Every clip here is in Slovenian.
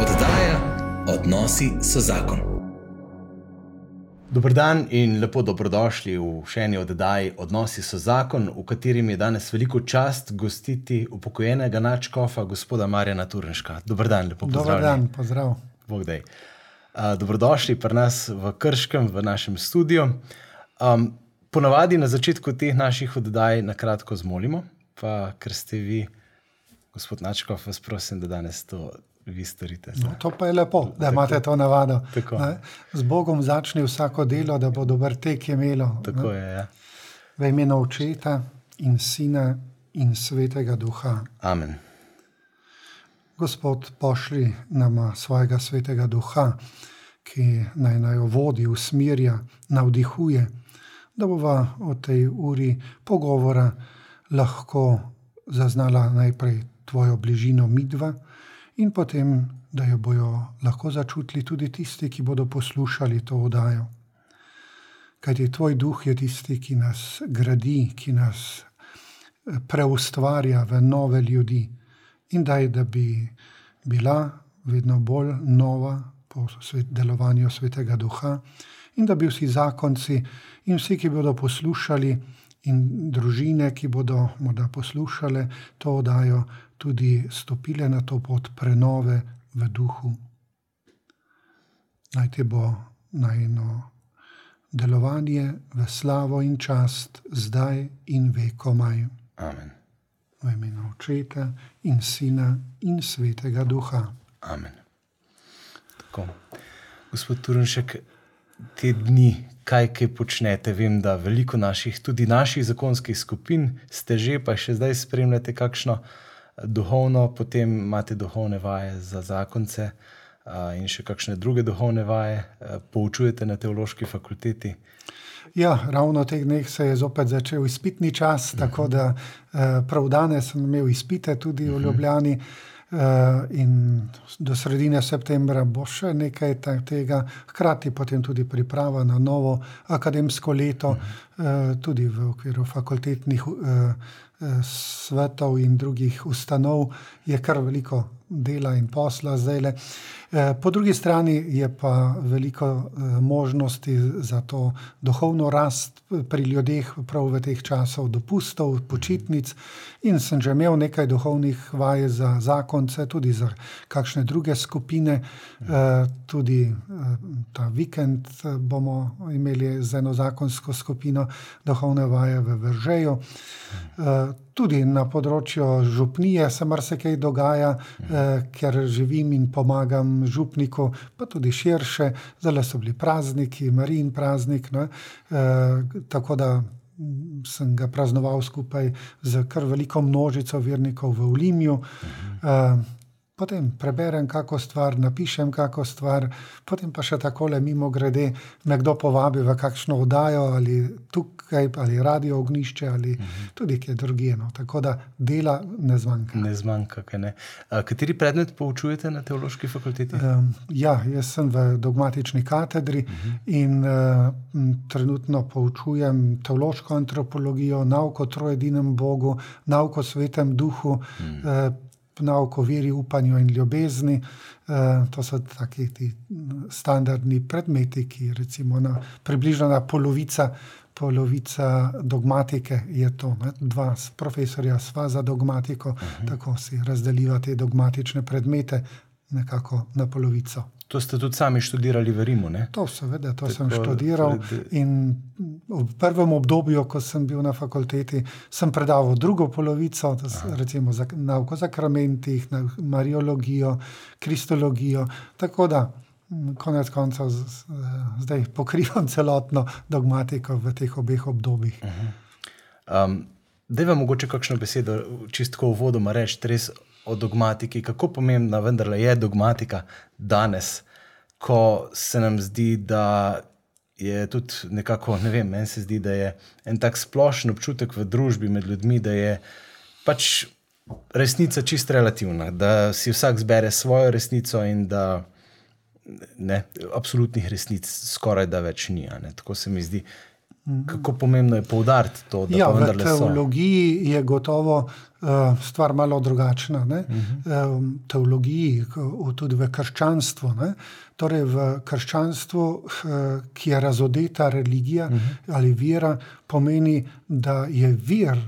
Oddaja Odnosi so zakon. Dobro dan in lepo dobrodošli v še eni oddaji Odnosi so zakon, v katerem je danes veliko čast gostiti upokojenega načkofa, gospoda Marjana Turnška. Dobro dan, lepo pozdravljen. Dobro dan, pozdrav. Bogdaj. Dobrodošli pri nas v Krškem, v našem studiu. Um, ponavadi na začetku teh naših oddaj na kratko zmolimo, pa ker ste vi, gospod Načkov, vas prosim, da danes to vi storite. No, to pa je lepo, da tako, imate to navado. Z Bogom začne vsako delo, da bo dober tek imelo. Tako je. Ja. V imenu očeta in sina in svetega duha. Amen. Gospod, pošli nam svojega svetega duha, ki naj naj jo vodi, usmerja, navdihuje, da bova o tej uri pogovora lahko zaznala najprej tvojo bližino midva in potem, da jo bojo lahko začutili tudi tisti, ki bodo poslušali to oddajo. Kajti tvoj duh je tisti, ki nas gradi, ki nas eh, preustvarja v nove ljudi in daj, da bi bila vedno bolj nova po delovanju svetega duha in da bi vsi zakonci in vsi, ki bodo poslušali, in družine, ki bodo morda poslušale to oddajo, tudi stopile na to pot prenove v duhu. Naj te bo najno delovanje v slavo in čast, zdaj in vekomaj. Amen. V imenu Očeta in Sina in Svetega Duha. Amen. Tako. Gospod Turnšek, te dni, kaj, kaj počnete? Vem, da veliko naših, tudi naših zakonskih skupin ste že, pa še zdaj spremljate kakšno duhovno, potem imate duhovne vaje za zakonce in še kakšne druge duhovne vaje, poučujete na teološki fakulteti. Ja, ravno teh dneh se je zopet začel izpitni čas, uh -huh. tako da prav danes sem imel izpite tudi uh -huh. v mhm. Ljubljani. In do sredine septembra bo še nekaj tega, hkrati potem tudi priprava na novo akademsko leto, tudi v okviru fakultetnih svetov in drugih ustanov. Je kar veliko dela in posla zdaj. Le. Eh, po drugi strani je pa veliko eh, možnosti za to duhovno rast pri ljudeh, prav v teh časih dopustov, počitnic. In sem že imel nekaj duhovnih vaj za zakonce, tudi za kakšne druge skupine. Eh, tudi ta vikend bomo imeli z eno zakonsko skupino duhovne vaje v Vržeju. Tudi na področju župnije se marsikaj dogaja, eh, ker živim in pomagam župniku, pa tudi širše. Zdaj so bili prazniki, Marijin praznik. Ne? Eh, tako da sem ga praznoval skupaj z kar veliko množico vernikov v Ulimju. Eh, potem preberem kako stvar, napišem kako stvar, potem pa še tako le mimo grede, me kdo povabi v kakšno oddajo ali tukaj, ali radio ognišče, ali uh -huh. tudi kje drugje. No. Tako da dela ne zmanjka. Ne zmanjka, kaj ne. A, kateri predmet poučujete na teološki fakulteti? Um, ja, jaz sem v dogmatični katedri uh -huh. in uh, trenutno poučujem teološko antropologijo, nauko o trojedinem Bogu, nauko o svetem duhu. Uh -huh. uh, nauk o veri, upanju in ljubezni. Eh, to so taki ti standardni predmeti, ki recimo na približno na polovica, polovica dogmatike je to. Ne? Dva profesorja sva za dogmatiko, uh -huh. tako si razdeliva te dogmatične predmete nekako na polovico. To ste tudi sami študirali v Rimu? Ne? To, seveda, to Tako, sem študiral. In v prvem obdobju, ko sem bil na fakulteti, sem predaval drugo polovico, recimo za nauko o zakramentih, na mariologijo, kristologijo. Tako da, konec koncev, zdaj pokrivam celotno dogmatiko v teh obeh obdobjih. -huh. um, da, vam mogoče kakšno besedo, čistko uvodoma reči, res o dogmatiki, kako pomembna vendarle je dogmatika danes, ko se nam zdi, da je tudi nekako, ne vem, meni se zdi, da je en tak splošen občutek v družbi med ljudmi, da je pač resnica čist relativna, da si vsak zbere svojo resnico in da ne, absolutnih resnic skoraj da več ni. Tako se mi zdi. Kako pomembno je poudariti to, da Ja, v vendarle so. teologiji je gotovo stvar malo drugačna. Uh -huh. um, teologiji, tudi v krščanstvu. Ne? Torej, v krščanstvu, uh, ki je razodeta religija uh -huh. ali vera, pomeni, da je vir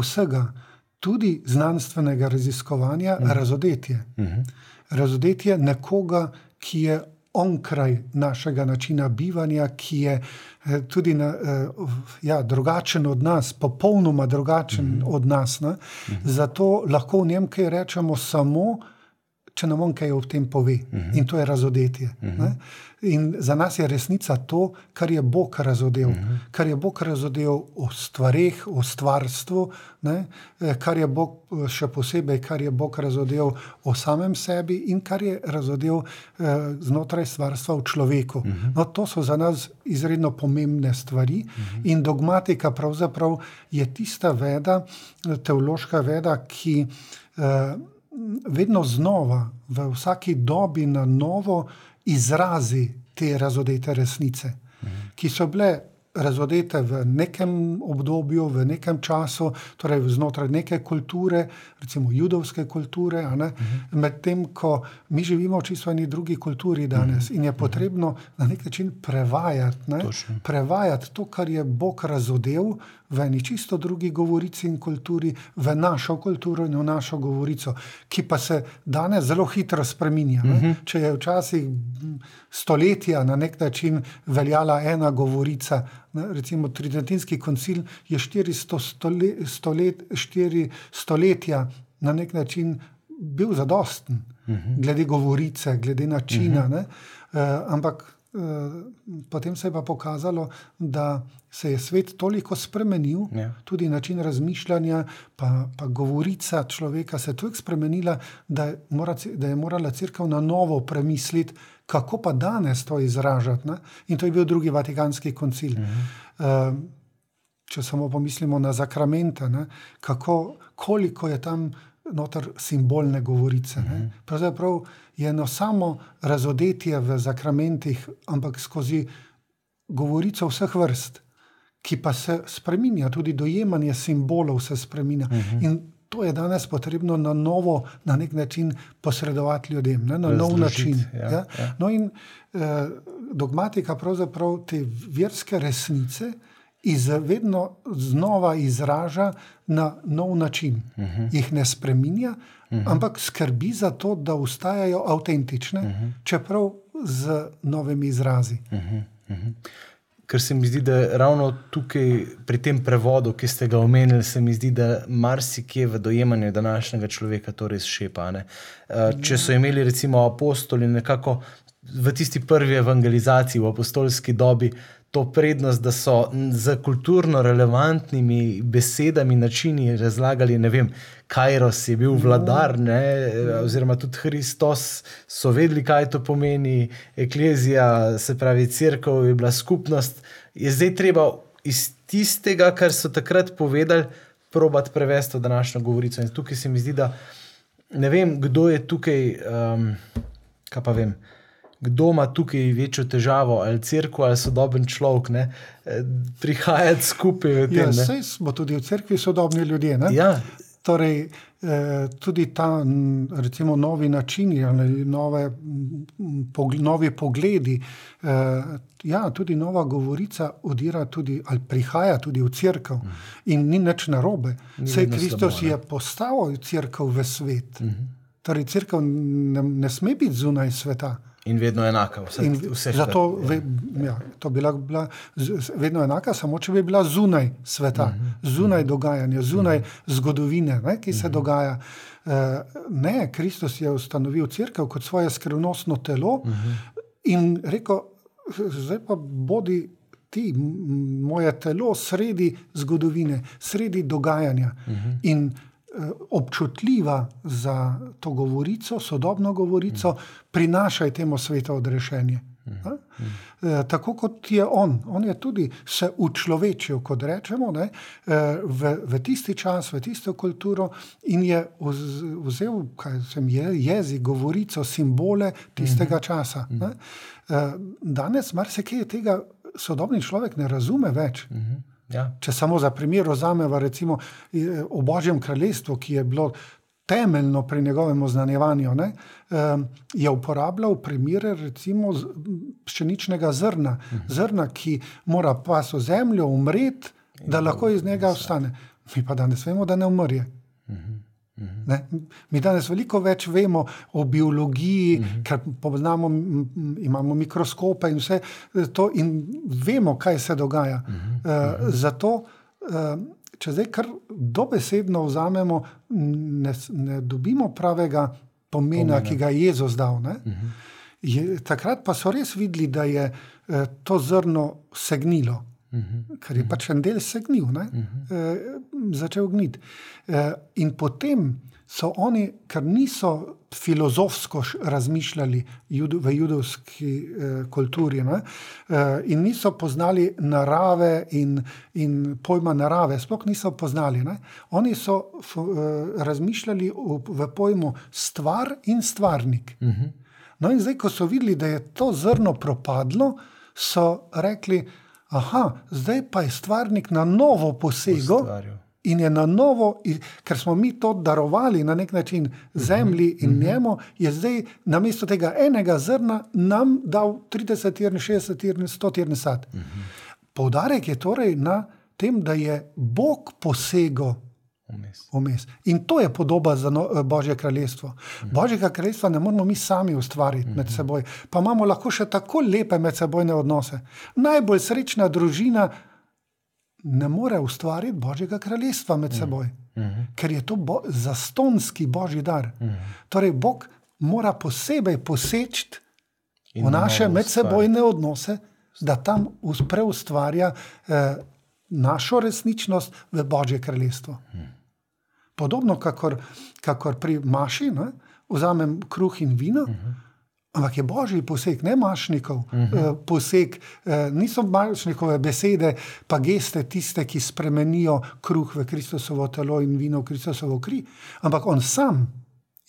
vsega, tudi znanstvenega raziskovanja, uh -huh. razodetje. Uh -huh. Razodetje nekoga, ki je onkraj našega načina bivanja, ki je eh, tudi na, eh, ja, drugačen od nas, popolnoma drugačen mm -hmm. od nas. Ne? Zato lahko v njem kaj rečemo samo, če nam on kaj o tem pove. Mm -hmm. In to je razodetje. Mm -hmm. In za nas je resnica to, kar je Bog razodel. Mm -hmm. Kar je Bog razodel o stvarih, o stvarstvu, ne? Eh, kar je Bog eh, še posebej, kar je Bog razodel o samem sebi in kar je razodel eh, znotraj stvarstva v človeku. Mm -hmm. no, to so za nas izredno pomembne stvari mm -hmm. in dogmatika pravzaprav je tista veda, teološka veda, ki. Eh, vedno znova, v vsaki dobi na novo, izrazi te razodete resnice, mhm. ki so bile razodete v nekem obdobju, v nekem času, torej znotraj neke kulture, recimo judovske kulture, uh-huh. medtem ko mi živimo v čisto eni drugi kulturi danes uh-huh. in je potrebno na nek način prevajati, ne? prevajati to, kar je Bog razodel v eni čisto drugi govorici in kulturi, v našo kulturo in v našo govorico, ki pa se danes zelo hitro spreminja. Uh -huh. Če je včasih stoletja na nek način veljala ena govorica, ne? recimo Tridentinski koncil je 400 stole, stolet, 4 stoletja na nek način bil zadosten, uh -huh. glede govorice, glede načina. Uh -huh. uh, ampak Potem se je pa pokazalo, da se je svet toliko spremenil, ja. tudi način razmišljanja, pa, pa govorica človeka se je toliko spremenila, da, mora, da je morala crkva na novo premisliti, kako pa danes to izražati. Ne? In to je bil drugi vatikanski koncil. -huh. uh, če samo pomislimo na zakramente, ne? kako koliko je tam noter simbolne govorice. -huh. Pravzaprav je eno samo razodetje v zakramentih, ampak skozi govorico vseh vrst, ki pa se spremenja, tudi dojemanje simbolov se spremenja. Uh -huh. In to je danes potrebno na novo, na nek način posredovati ljudem, ne? na Razložit, nov način. Ja, ja? Ja. No in eh, dogmatika pravzaprav te verske resnice. Iz, vedno znova izraža na nov način. Uh -huh. Jih ne spremenja, uh -huh. ampak skrbi za to, da ostajajo avtentične, uh -huh. čeprav z novimi izrazi. Uh -huh. Uh -huh. Ker se mi zdi, da ravno tukaj, pri tem prevodu, ki ste ga omenili, se mi zdi, da marsikje v dojemanju današnjega človeka to res šepa. Ne? Če so imeli recimo apostoli nekako v tisti prvi evangelizaciji, v apostolski dobi, to prednost, da so z kulturno relevantnimi besedami, načini razlagali, ne vem, Kajros je bil vladar, ne, oziroma tudi Kristus, so vedeli, kaj to pomeni, eklezija, se pravi, crkva je bila skupnost. Je zdaj treba iz tistega, kar so takrat povedali, probati prevesti v današnjo govorico. In tukaj se mi zdi, da ne vem, kdo je tukaj, um, kaj pa vem kdo ima tukaj večjo težavo, ali crkva, ali sodoben človek, ne? prihajati skupaj. Tem, ja, sej smo tudi v crkvi sodobni ljudje. Ja. Torej, eh, tudi ta recimo, novi načini, nove, pog, novi pogledi, eh, ja, tudi nova govorica odira tudi, ali prihaja tudi v crkvu mm. in ni nič narobe. Sej Kristus je postavil crkvu v svet. -hmm. Torej, crkva ne, ne sme biti zunaj sveta. In vedno enaka, vse, in vse zato je ja, to bila, bila vedno enaka, samo če bi bila zunaj sveta, uh -huh. zunaj dogajanja, zunaj uh -huh. zgodovine, ne, ki se uh -huh. dogaja. Uh, ne, Kristus je ustanovil crkvo kot svoje skrivnostno telo uh -huh. in rekel: Zdaj pa bodi ti, moje telo, sredi zgodovine, sredi dogajanja. Uh -huh. In občutljiva za to govorico, sodobno govorico, mm. prinašaj temu svetu odrešenje. Mm. E, tako kot je on, on je tudi se učlovečil, kot rečemo, ne, v, v tisti čas, v tisto kulturo in je vzel sem, je, jezik, govorico, simbole tistega mm. časa. Mm. Danes marsikaj tega sodobni človek ne razume več. -huh. Ja. Če samo za primer vzamemo, recimo o Božjem kraljestvu, ki je bilo temeljno pri njegovem oznanjevanju, ne, je uporabljal primere recimo pšeničnega zrna, uh -huh. zrna, ki mora pas v zemljo umreti, da lahko iz njega ostane. Mi pa danes vemo, da ne umrje. Uh -huh. Ne? Mi danes veliko več vemo o biologiji, uh -huh. ker poznamo, imamo mikroskope in vse to, in vemo, kaj se dogaja. Uh -huh. uh, zato, uh, če zdaj kar dobesedno vzamemo, ne, ne dobimo pravega pomena, pomena. ki ga je Jezus dal. Uh -huh. je, takrat pa so res videli, da je uh, to zrno segnilo. Uh -huh. Ker je pač en del segnil, uh -huh. e, začel gniti. E, in potem so oni, ker niso filozofsko razmišljali judo, v judovski e, kulturi ne, e, in niso poznali narave in, in pojma narave, sploh niso poznali. Ne. Oni so f, e, razmišljali v, v pojmu stvar in stvarnik. Uh -huh. No, in zdaj, ko so videli, da je to zrno propadlo, so rekli, aha, zdaj pa je stvarnik na novo posegel in je na novo, ker smo mi to darovali na nek način zemlji in njemu, je zdaj na mesto tega enega zrna nam dal 30, 60, 100 sad. Poudarek je torej na tem, da je Bog posegel Vmes. In to je podoba za no, Božje kraljestvo. Mhm. Božjega kraljestva ne moramo mi sami ustvariti mhm. med seboj, pa imamo lahko še tako lepe medsebojne odnose. Najbolj srečna družina ne more ustvariti Božjega kraljestva med mhm. seboj, mhm. ker je to bo zastonski Božji dar. Mhm. Torej, Bog mora posebej poseči v naše medsebojne odnose, da tam preustvarja eh, našo resničnost v Božje kraljestvo. Mhm. Podobno, kakor, kakor pri maši, ne, vzamem kruh in vino, uh -huh. Ampak je božji poseg, ne mašnikov. Uh -huh. uh, poseg, uh, niso mašnikove besede, pa geste tiste, ki spremenijo kruh v Kristusovo telo in vino v Kristusovo kri, ampak on sam,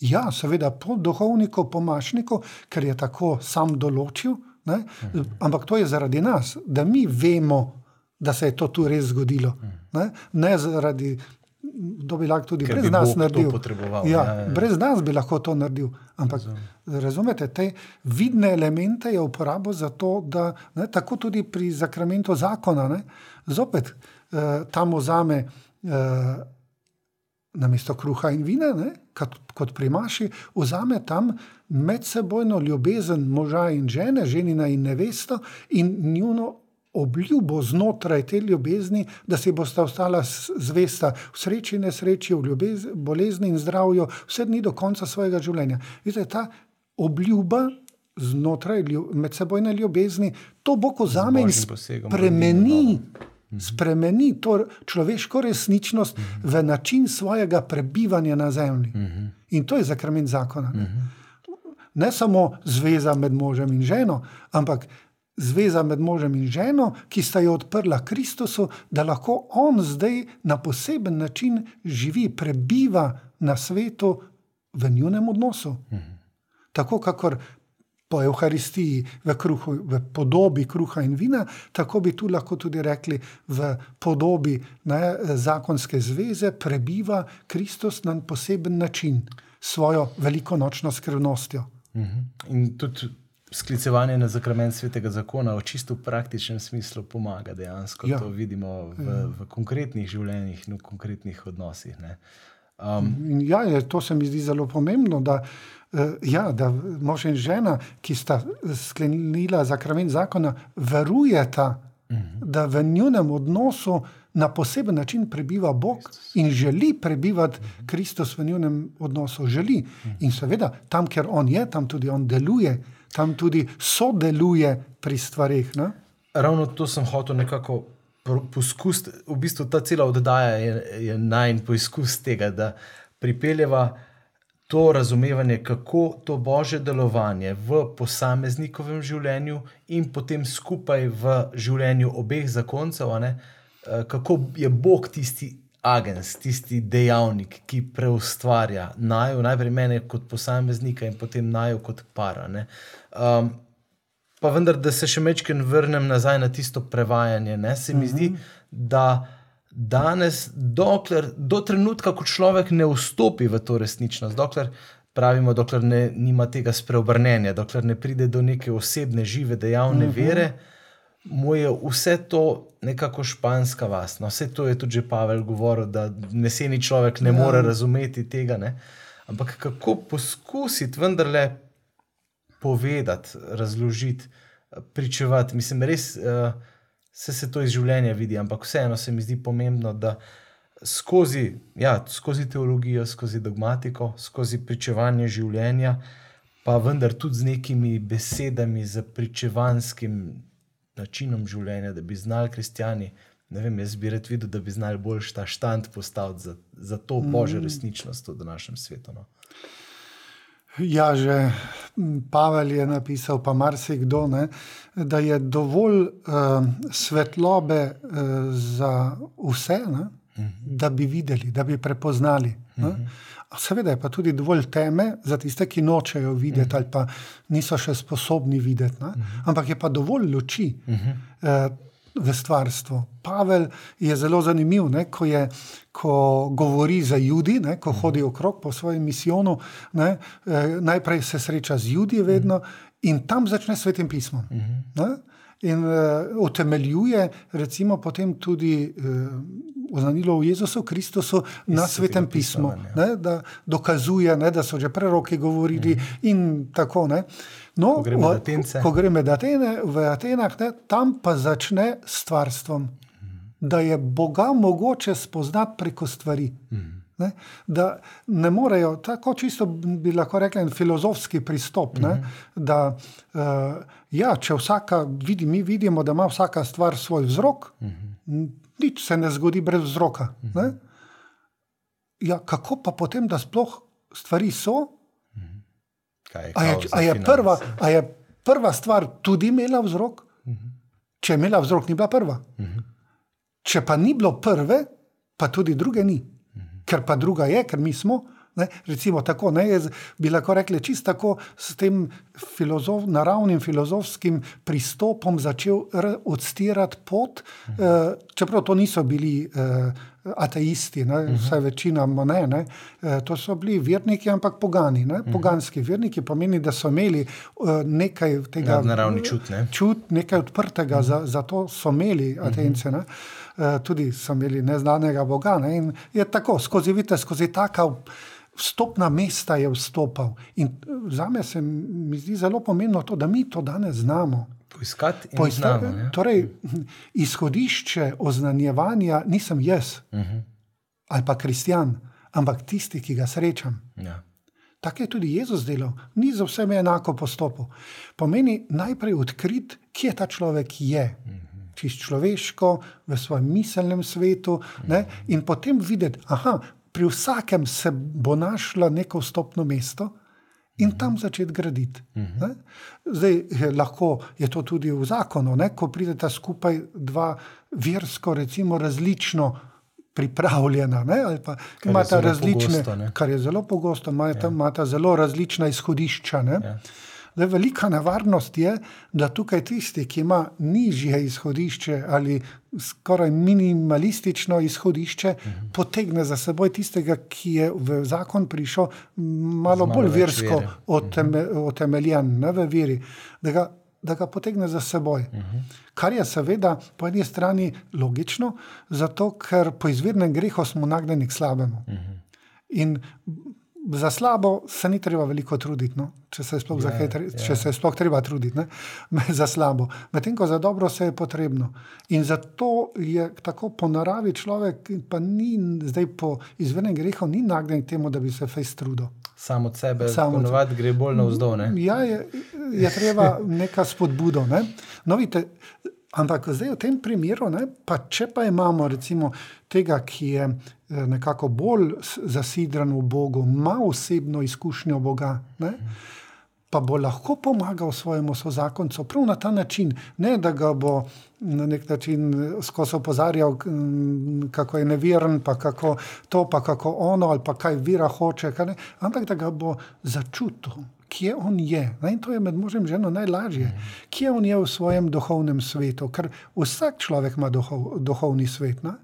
ja, seveda, po duhovniku, po mašniku, ker je tako sam določil, ne, uh -huh. ampak to je zaradi nas, da mi vemo. Da se je to tu res zgodilo. Ne, ne zaradi kdo bi lahko tudi Ker brez nas naredil. Ja, ja, ja. Brez nas bi lahko to naredil. Ampak Razum. razumete, te vidne elemente je uporabo za to, da ne, tako tudi pri zakramentu zakona, ne, zopet eh, tam vzame eh, na mesto kruha in vina, ne, kot, kot pri Maši, vzame tam medsebojno ljubezen moža in žene, ženina in nevesta in njuno obljubo znotraj te ljubezni, da si bosta ostala zvesta v sreči in nesreči, v ljubezni, bolezni in zdravju, vse dni do konca svojega življenja. Vidite, ta obljuba znotraj medsebojne ljubezni, to bo ko zame in spremeni. Mhm. Spremeni to človeško resničnost uh -huh. v način svojega prebivanja na zemlji. Uh mhm. -huh. In to je zakrment zakona. Ne? Uh mhm. -huh. ne samo zveza med možem in ženo, ampak zveza med možem in ženo, ki sta jo odprla Kristusu, da lahko on zdaj na poseben način živi, prebiva na svetu v njunem odnosu. Tako kakor po Euharistiji, v, kruhu, v podobi kruha in vina, tako bi tu lahko tudi rekli, v podobi ne, zakonske zveze prebiva Kristus na poseben način, svojo velikonočno skrivnostjo. Mhm. In tudi sklicevanje na zakrament svetega zakona v čisto praktičnem smislu pomaga dejansko. Ja. To vidimo v, ja. v konkretnih življenjih in v konkretnih odnosih. Um, ja, je, to se mi zdi zelo pomembno. Da, uh, ja, da mož in žena, ki sta sklenila zakrament zakona, verujeta, uh mhm. -huh. da v njunem odnosu. Na poseben način prebiva Bog Kristus. in želi prebivati mhm. Kristus v njunem odnosu. Želi. Mhm. In seveda, tam, kjer on je, tam tudi on deluje tam tudi sodeluje pri stvarih. Ne? Ravno to sem hotel nekako poskusiti. V bistvu ta cela oddaja je, je najmanj poizkus tega, da pripeljeva to razumevanje, kako to božje delovanje v posameznikovem življenju in potem skupaj v življenju obeh zakoncev, ne, eh, kako je Bog tisti agens, tisti dejavnik, ki preustvarja najo, najprej mene kot posameznika in potem najo kot para. Um, pa vendar, da se še mečken vrnem nazaj na tisto prevajanje. Ne? Se mi zdi, da danes, dokler, do trenutka, ko človek ne vstopi v to resničnost, dokler pravimo, dokler ne, nima tega spreobrnenja, dokler ne pride do neke osebne, žive, dejavne uh -huh. vere, mu je vse to nekako španska vas. No, vse to je tudi Pavel govoril, da meseni človek ne ja. more razumeti tega. Ne? Ampak kako poskusiti vendarle povedati, razložiti, pričevati. Mislim, res uh, se, se to iz življenja vidi, ampak vseeno se mi zdi pomembno, da skozi, ja, skozi teologijo, skozi dogmatiko, skozi pričevanje življenja, pa vendar tudi z nekimi besedami, z pričevanskim načinom življenja, da bi znali kristijani. Ne vem, jaz bi rad videl, da bi znali bolj ta štand postaviti za, za to božjo mm. resničnost v današnjem svetu. No. Ja, že Pavel je napisal, pa marsikdo, ne, da je dovolj uh, svetlobe uh, za vse, ne, uh -huh. da bi videli, da bi prepoznali. Uh -huh. Seveda je pa tudi dovolj teme za tiste, ki nočejo videti uh -huh. ali pa niso še sposobni videti. Uh -huh. Ampak je pa dovolj luči. Uh -huh. uh, v stvarstvo. Pavel je zelo zanimiv, ne, ko, je, ko govori za ljudi, ne, ko hodi okrog po svojem misijonu. Ne, eh, najprej se sreča z ljudmi, vedno in tam začne s svetim pismom. Ne, in uh, utemeljuje, recimo, potem tudi. Uh, Oznanilo v Jezusu Kristusu na svetem pismu, ne, da dokazuje, ne, da so že preroki govorili, mm. in tako naprej. No, ko gremo v Atene. Ko gremo Atene, v Atenah, ne, tam pa začne s stvarstvom. Mm. Da je Boga mogoče spoznati preko stvari. Mm. Ne, da ne morejo, tako čisto bi lahko rekli, filozofski pristop. Ne, mm. da, uh, ja, če vsaka vidi, mi vidimo, da ima vsaka stvar svoj vzrok, mm. nič se ne zgodi brez vzroka. Mm. Ja, kako pa potem, da sploh stvari so? Je a, je, a, je prva, a je prva stvar tudi imela vzrok? Uh -huh. Če je imela vzrok, ni bila prva. Uh -huh. Če pa ni bilo prve, pa tudi druge ni. Uh -huh. Ker pa druga je, ker mi smo. Ne, recimo tako, ne, jaz bi lahko rekli, čisto tako s tem filozof, naravnim filozofskim pristopom začel odstirati pot, -huh. uh, čeprav to niso bili. Uh, ateisti, ne, -huh. vsaj večina ne, ne, e, to so bili verniki, ampak pogani. Ne, -huh. Poganski verniki pomeni, da so imeli uh, nekaj tega naravni čut, ne. čut, nekaj odprtega, -huh. za, zato so imeli atence. Uh -huh. Uh, tudi so imeli neznanega Boga. Ne, in je tako, skozi vite, skozi takav. Vstopna mesta je vstopal. In za me se mi zdi zelo pomembno to, da mi to danes znamo. Poiskati in poiskati. Torej, izhodišče oznanjevanja nisem jaz uh mhm. -huh. ali pa kristjan, ampak tisti, ki ga srečam. Ja. Tako je tudi Jezus delal, ni za vse enako postopal. Pomeni najprej odkriti, kje ta človek je. Uh mhm. -huh. Čisto človeško, v svojem miselnem svetu, ne? in potem videti, da pri vsakem se bo našlo neko vstopno mesto, in tam začeti graditi. Ne? Zdaj, lahko je to tudi v zakonu, ne? ko prideta skupaj dva versko, recimo, različno. Pripravljena, ne, pa, kar, je različne, pogosto, kar je zelo pogosto, imata, ja. imata zelo različna izhodišča. Ja. Da, velika nevarnost je, da tukaj tisti, ki ima nižje izhodišče ali skoraj minimalistično izhodišče, uh mhm. -huh. potegne za seboj tistega, ki je v zakon prišel malo, malo bolj versko oteme, uh -huh. otemeljen ne, v veri, da ga, da ga potegne za seboj. Uh mhm. -huh. Kar je seveda po eni strani logično, zato ker po izvirnem grehu smo nagnjeni k slabemu. Uh mhm. -huh. In za slabo se ni treba veliko truditi, no? če, se yeah, ja, yeah. če se sploh treba truditi za slabo. Medtem ko za dobro se je potrebno. In zato je tako po naravi človek, pa ni zdaj po izvednem grehu, ni nagnjen k temu, da bi se fejs trudil. Samo od sebe, samo od sebe, gre bolj na vzdolj. Ne? Ja, je, je treba neka spodbudo. Ne? No, vidite, ampak zdaj v tem primeru, ne, pa če pa imamo recimo tega, ki je Eh, nekako bolj zasidran v Bogu, ima osebno izkušnjo Boga, ne? pa bo lahko pomagal svojemu sozakoncu prav na ta način, ne da ga bo na nek način skozi opozarjal, kako je neveren, pa kako to, pa kako ono, ali pa kaj vira hoče, kaj ampak da ga bo začutil, kje on je. Ne? In to je med možem in ženo najlažje. Kje on je v svojem duhovnem svetu, ker vsak človek ima duhov, duhovni svet. Ne?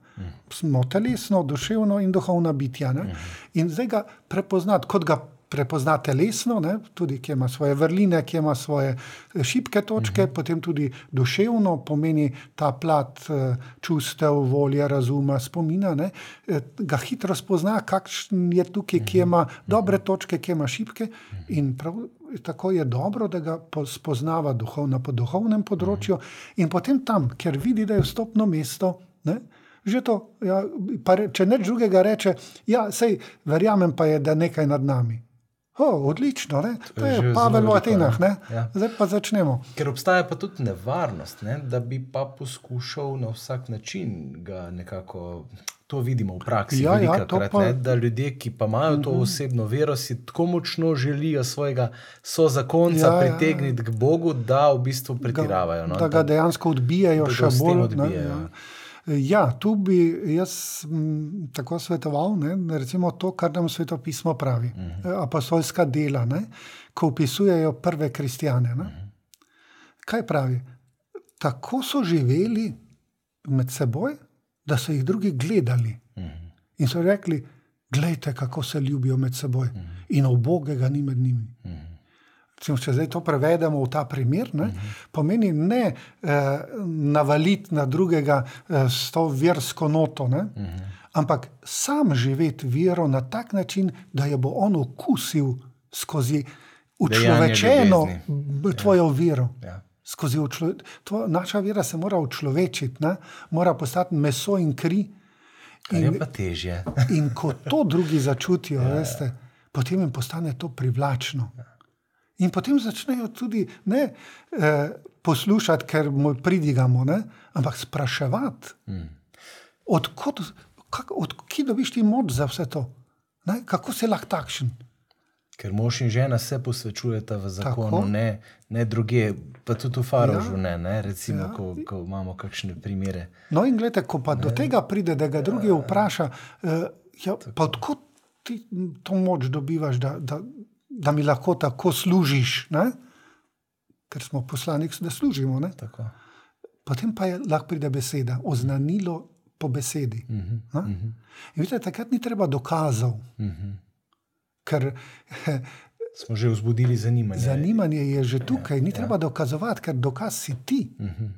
Smo telesno, duševno in duhovna bitja. Ne? In zdaj ga prepoznati, kot ga prepozna telesno, ne? tudi ki ima svoje vrline, ki ima svoje šibke točke, uh -huh. potem tudi duševno pomeni ta plat čustev, volje, razuma, spomina. Ne? Ga hitro spozna, kakšen je tukaj, ki ima dobre točke, ki ima šibke. In prav, tako je dobro, da ga spoznava duhovno po duhovnem področju in potem tam, ker vidi, da je vstopno mesto. Ne? Že to, ja, re, če ne drugega reče, ja, sej, verjamem pa je, da je nekaj nad nami. Oh, odlično, ne? to je, je Pavel v Atenah. Ja. Zdaj pa začnemo. Ker obstaja pa tudi nevarnost, ne? da bi pa poskušal na vsak način ga nekako. To vidimo v praksi, ja, ja, krat, pa... ne, da ljudje, ki pa imajo to mhm. osebno vero, si tako močno želijo svojega sozakonca ja, pritegniti ja, ja. k Bogu, da v bistvu pretiravajo. No, da ga dejansko odbijajo, še bolj odbijajo. Ne, ja. Ja, tu bi jaz m, tako svetoval, ne, recimo to, kar nam svetopismo pravi, uh mhm. -huh. apostolska dela, ne, ko opisujejo prve kristijane. Uh mhm. -huh. Kaj pravi? Tako so živeli med seboj, da so jih drugi gledali uh mhm. -huh. in so rekli: Glejte, kako se ljubijo med seboj, uh -huh. in obogega ni med njimi. Uh -huh. Recimo, če zdaj to prevedemo v ta primer, ne, uh -huh. pomeni ne eh, navaliti na drugega eh, s to versko noto, ne, uh -huh. ampak sam živeti vero na tak način, da jo bo on okusil skozi učlovečeno tvojo ja. vero. Ja. Učlo, to, naša vera se mora učlovečiti, ne, mora postati meso in kri. In, je pa težje. in ko to drugi začutijo, ja, veste, ja. potem jim postane to privlačno. Ja. In potem začnejo tudi ne eh, poslušati, ker mu pridigamo, ne, ampak spraševati, mm. odkot, odkot dobiš ti moč za vse to, ne, kako si lahko takšen. Ker mož in žena se posvečujeta v zakonu, ne, ne druge, pa tudi v Farožu, ja. ne, ne, recimo, ja. ko, ko imamo kakšne primere. No, in gledite, ko pa ne. do tega pride, da ga ja. drugi vpraša, eh, ja, odkot ti to moč dobivaš, da, da, da mi lahko tako služiš, ne? ker smo poslani, da služimo. Potem pa je lahko pride beseda, oznanilo po besedi. Uh -huh, uh -huh. In vidite, takrat ni treba dokazov. Uh mhm. -huh. Ker smo že vzbudili zanimanje. Zanimanje je že tukaj, ni ja, treba ja. dokazovati, ker dokaz si ti. Uh mhm. -huh.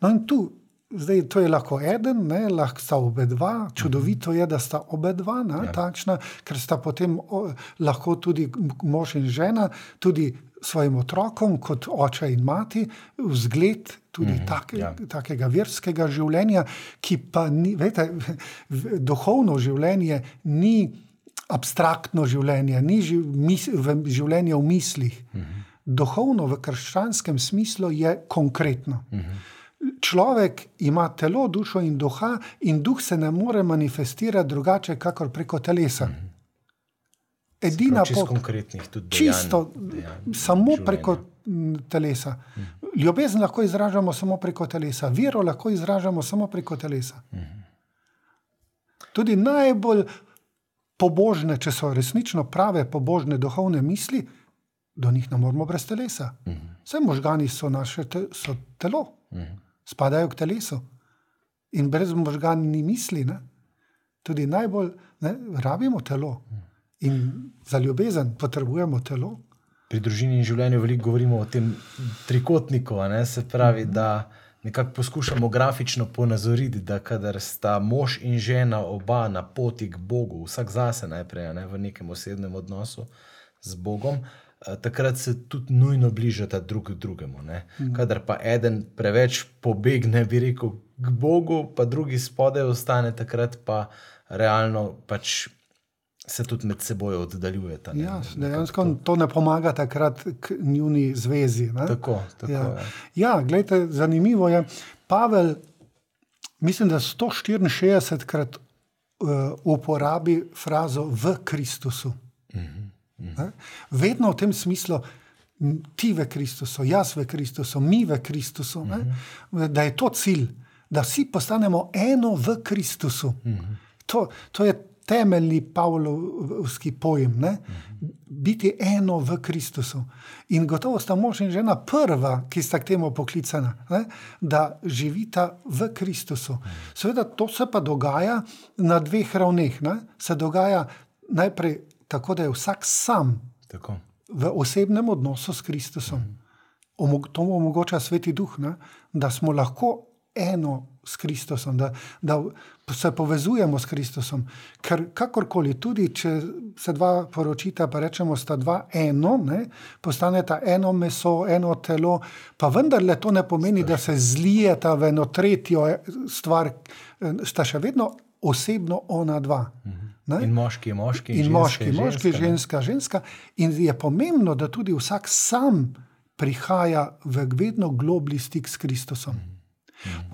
No, in tu Zdaj, to je lahko eden, ne, lahko sta obe dva. Čudovito je, da sta obe dva ne, ja. takšna, ker sta potem o, lahko tudi mož in žena, tudi svojim otrokom, kot oče in mati, vzgled tudi mm, take, ja. takega verskega življenja, ki pa ni, veste, duhovno življenje ni abstraktno življenje, ni živ, mis, v, življenje v mislih. Mm. Duhovno v krščanskem smislu je konkretno. Mm. Človek ima telo, dušo in duha, in duh se ne more manifestirati drugače, kot preko telesa. Mhm. Edina pot, konkretnih, tudi čisto, dejanj, samo življenja. preko telesa. Mhm. Ljubezen lahko izražamo samo preko telesa, vero lahko izražamo samo preko telesa. Mhm. Tudi najbolj pobožne, če so resnično prave, pobožne duhovne misli, do njih ne moremo brez telesa. Vse možgani so naše te, so telo spadajo k telesu. In brez možganov ni misli. Ne? Tudi najbolj ne, rabimo telo. In za ljubezen potrebujemo telo. Pri družini in življenju veliko govorimo o tem trikotniku. Se pravi, da nekako poskušamo grafično ponazoriti, da kadar sta mož in žena oba na poti k Bogu, vsak zase najprej ne, v nekem osebnem odnosu z Bogom. Uh, takrat se tudi nujno bližata drug drugemu. Mm. Kadar pa eden preveč pobegne, bi rekel, k Bogu, pa drugi spodaj ostane, takrat pa realno pač se tudi med seboj oddaljujeta. Ja, dejansko to... to ne pomaga takrat k njuni zvezi. Ne? Tako, tako ja. Je. Ja, gledajte, zanimivo je. Pavel, mislim, da 164 krat uh, uporabi frazo v Kristusu. -hmm. Ne? Vedno v tem smislu, ti v Kristusu, jaz v Kristusu, mi v Kristusu, ne? Mhm. da je to cilj, da vsi postanemo eno v Kristusu. Mhm. To, to je temeljni Pavlovski pojem. Ne? Biti eno v Kristusu. In gotovo sta mož in žena prva, ki sta k temu poklicana, ne? da živita v Kristusu. Seveda, to se pa dogaja na dveh ravneh. Ne? Se dogaja najprej tako, da je vsak sam Tako. v osebnem odnosu s Kristusom. Omog, to mu omogoča Sveti Duh, ne? da smo lahko eno s Kristusom, da, da se povezujemo s Kristusom. Ker kakorkoli, tudi če se dva poročita, pa rečemo, sta dva eno, ne? postaneta eno meso, eno telo, pa vendarle to ne pomeni, da se zlijeta v eno tretjo eh, stvar, eh, sta še vedno osebno ona dva. Ne? In moški je moški, In ženska moški, je moški, ženska, ne. ženska, ženska. In je pomembno, da tudi vsak sam prihaja v vedno globlji stik s Kristusom.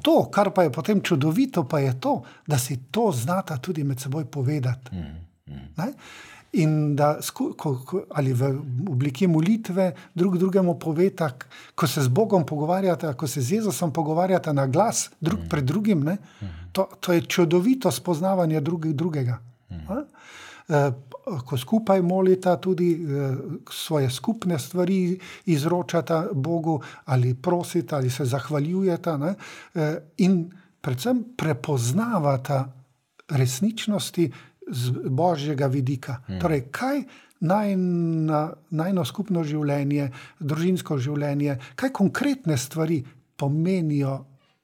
To, kar pa je potem čudovito, pa je to, da si to znata tudi med seboj povedati. Ne? In da sku, ko, ko, ali v obliki molitve drug drugemu poveta, ko se z Bogom pogovarjata, ko se z Jezusom pogovarjata na glas, drug pred drugim, ne? to, to je čudovito spoznavanje drug, drugega. Eh, Ko skupaj molita, tudi eh, svoje skupne stvari izročata Bogu, ali prosita, ali se zahvaljujeta, ne? Eh, in predvsem prepoznavata resničnosti z božjega vidika. Hmm. Torej, kaj najna, najno skupno življenje, družinsko življenje, kaj konkretne stvari pomenijo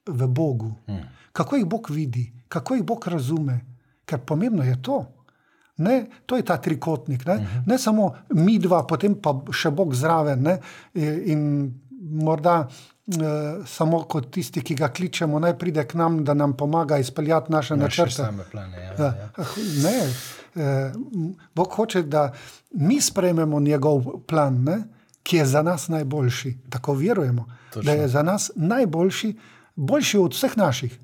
v Bogu, hmm. kako jih Bog vidi, kako jih Bog razume. Ker pomembno je to. Ne, to je ta trikotnik. Ne, uh -huh. ne samo mi dva, potem pa še Bog zraven. Ne, in morda eh, samo kot tisti, ki ga kličemo, naj pride k nam, da nam pomaga izpeljati naše Naše načrte. plane. Ja, Ja, ja. ah, Ne, eh, Bog hoče, da mi sprejmemo njegov plan, ne, ki je za nas najboljši. Tako verujemo, Točno. da je za nas najboljši, boljši od vseh naših.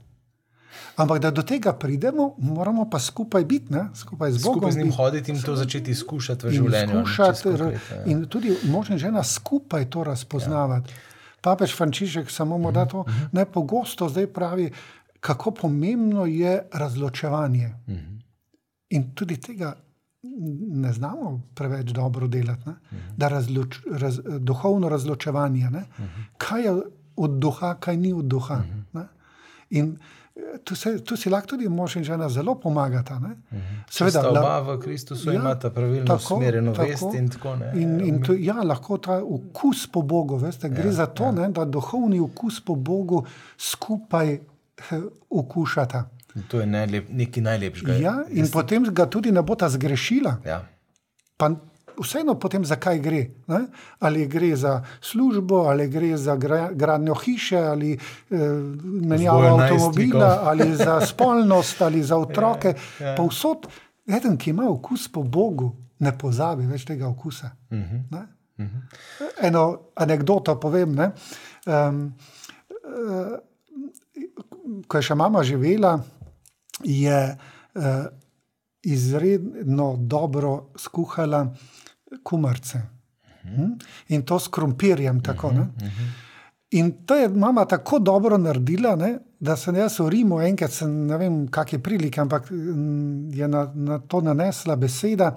Ampak da do tega pridemo, moramo pa skupaj biti, ne, skupaj z Bogom. Skupaj z njim biti. hoditi in to začeti izkušati v življenju. ne, skušati, čisto konkretno, ja. in tudi mož in žena skupaj to razpoznavati. Ja. Papež Frančišek samo morda to Mhm. najpogosto zdaj pravi, kako pomembno je razločevanje. Mhm. In tudi tega ne znamo preveč dobro delati. Ne? Da razloč, raz, duhovno razločevanje, ne? kaj je od duha, kaj ni od duha. Ne? In tu, se, tu si lahko tudi mož in žena zelo pomagata. ne. Seveda, Seveda, oba la- v Kristusu Ja, imata pravilno usmerjeno vest in tako naprej. In, in to, ja, lahko ta okus po Bogu, veste, gre ja, za to, ja. ne, da duhovni okus po Bogu skupaj eh, okušata. To je najlep, nekaj najlepšega. Ja, in potem ga tudi ne bo ta zgrešila. ja. Pa vseeno potem, zakaj gre. Ne? Ali gre za službo, ali gre za gra, gradnjo hiše, ali eh, menjavo avtomobila, ali za spolnost, ali za otroke. Ja, ja. Povsod, eden, ki ima okus po Bogu, ne pozabi več tega okusa. Uh -huh. Ne? Eno anegdoto povem. Ne? Um, ko je še mama živela, je uh, izredno dobro skuhala kumarce. Hm? In to s krompirjem. Tako, ne? In to je mama tako dobro naredila, ne, da sem jaz v Rimu enkrat, sem, ne vem, kakšne prilike, ampak mm, je na, na to nanesla beseda,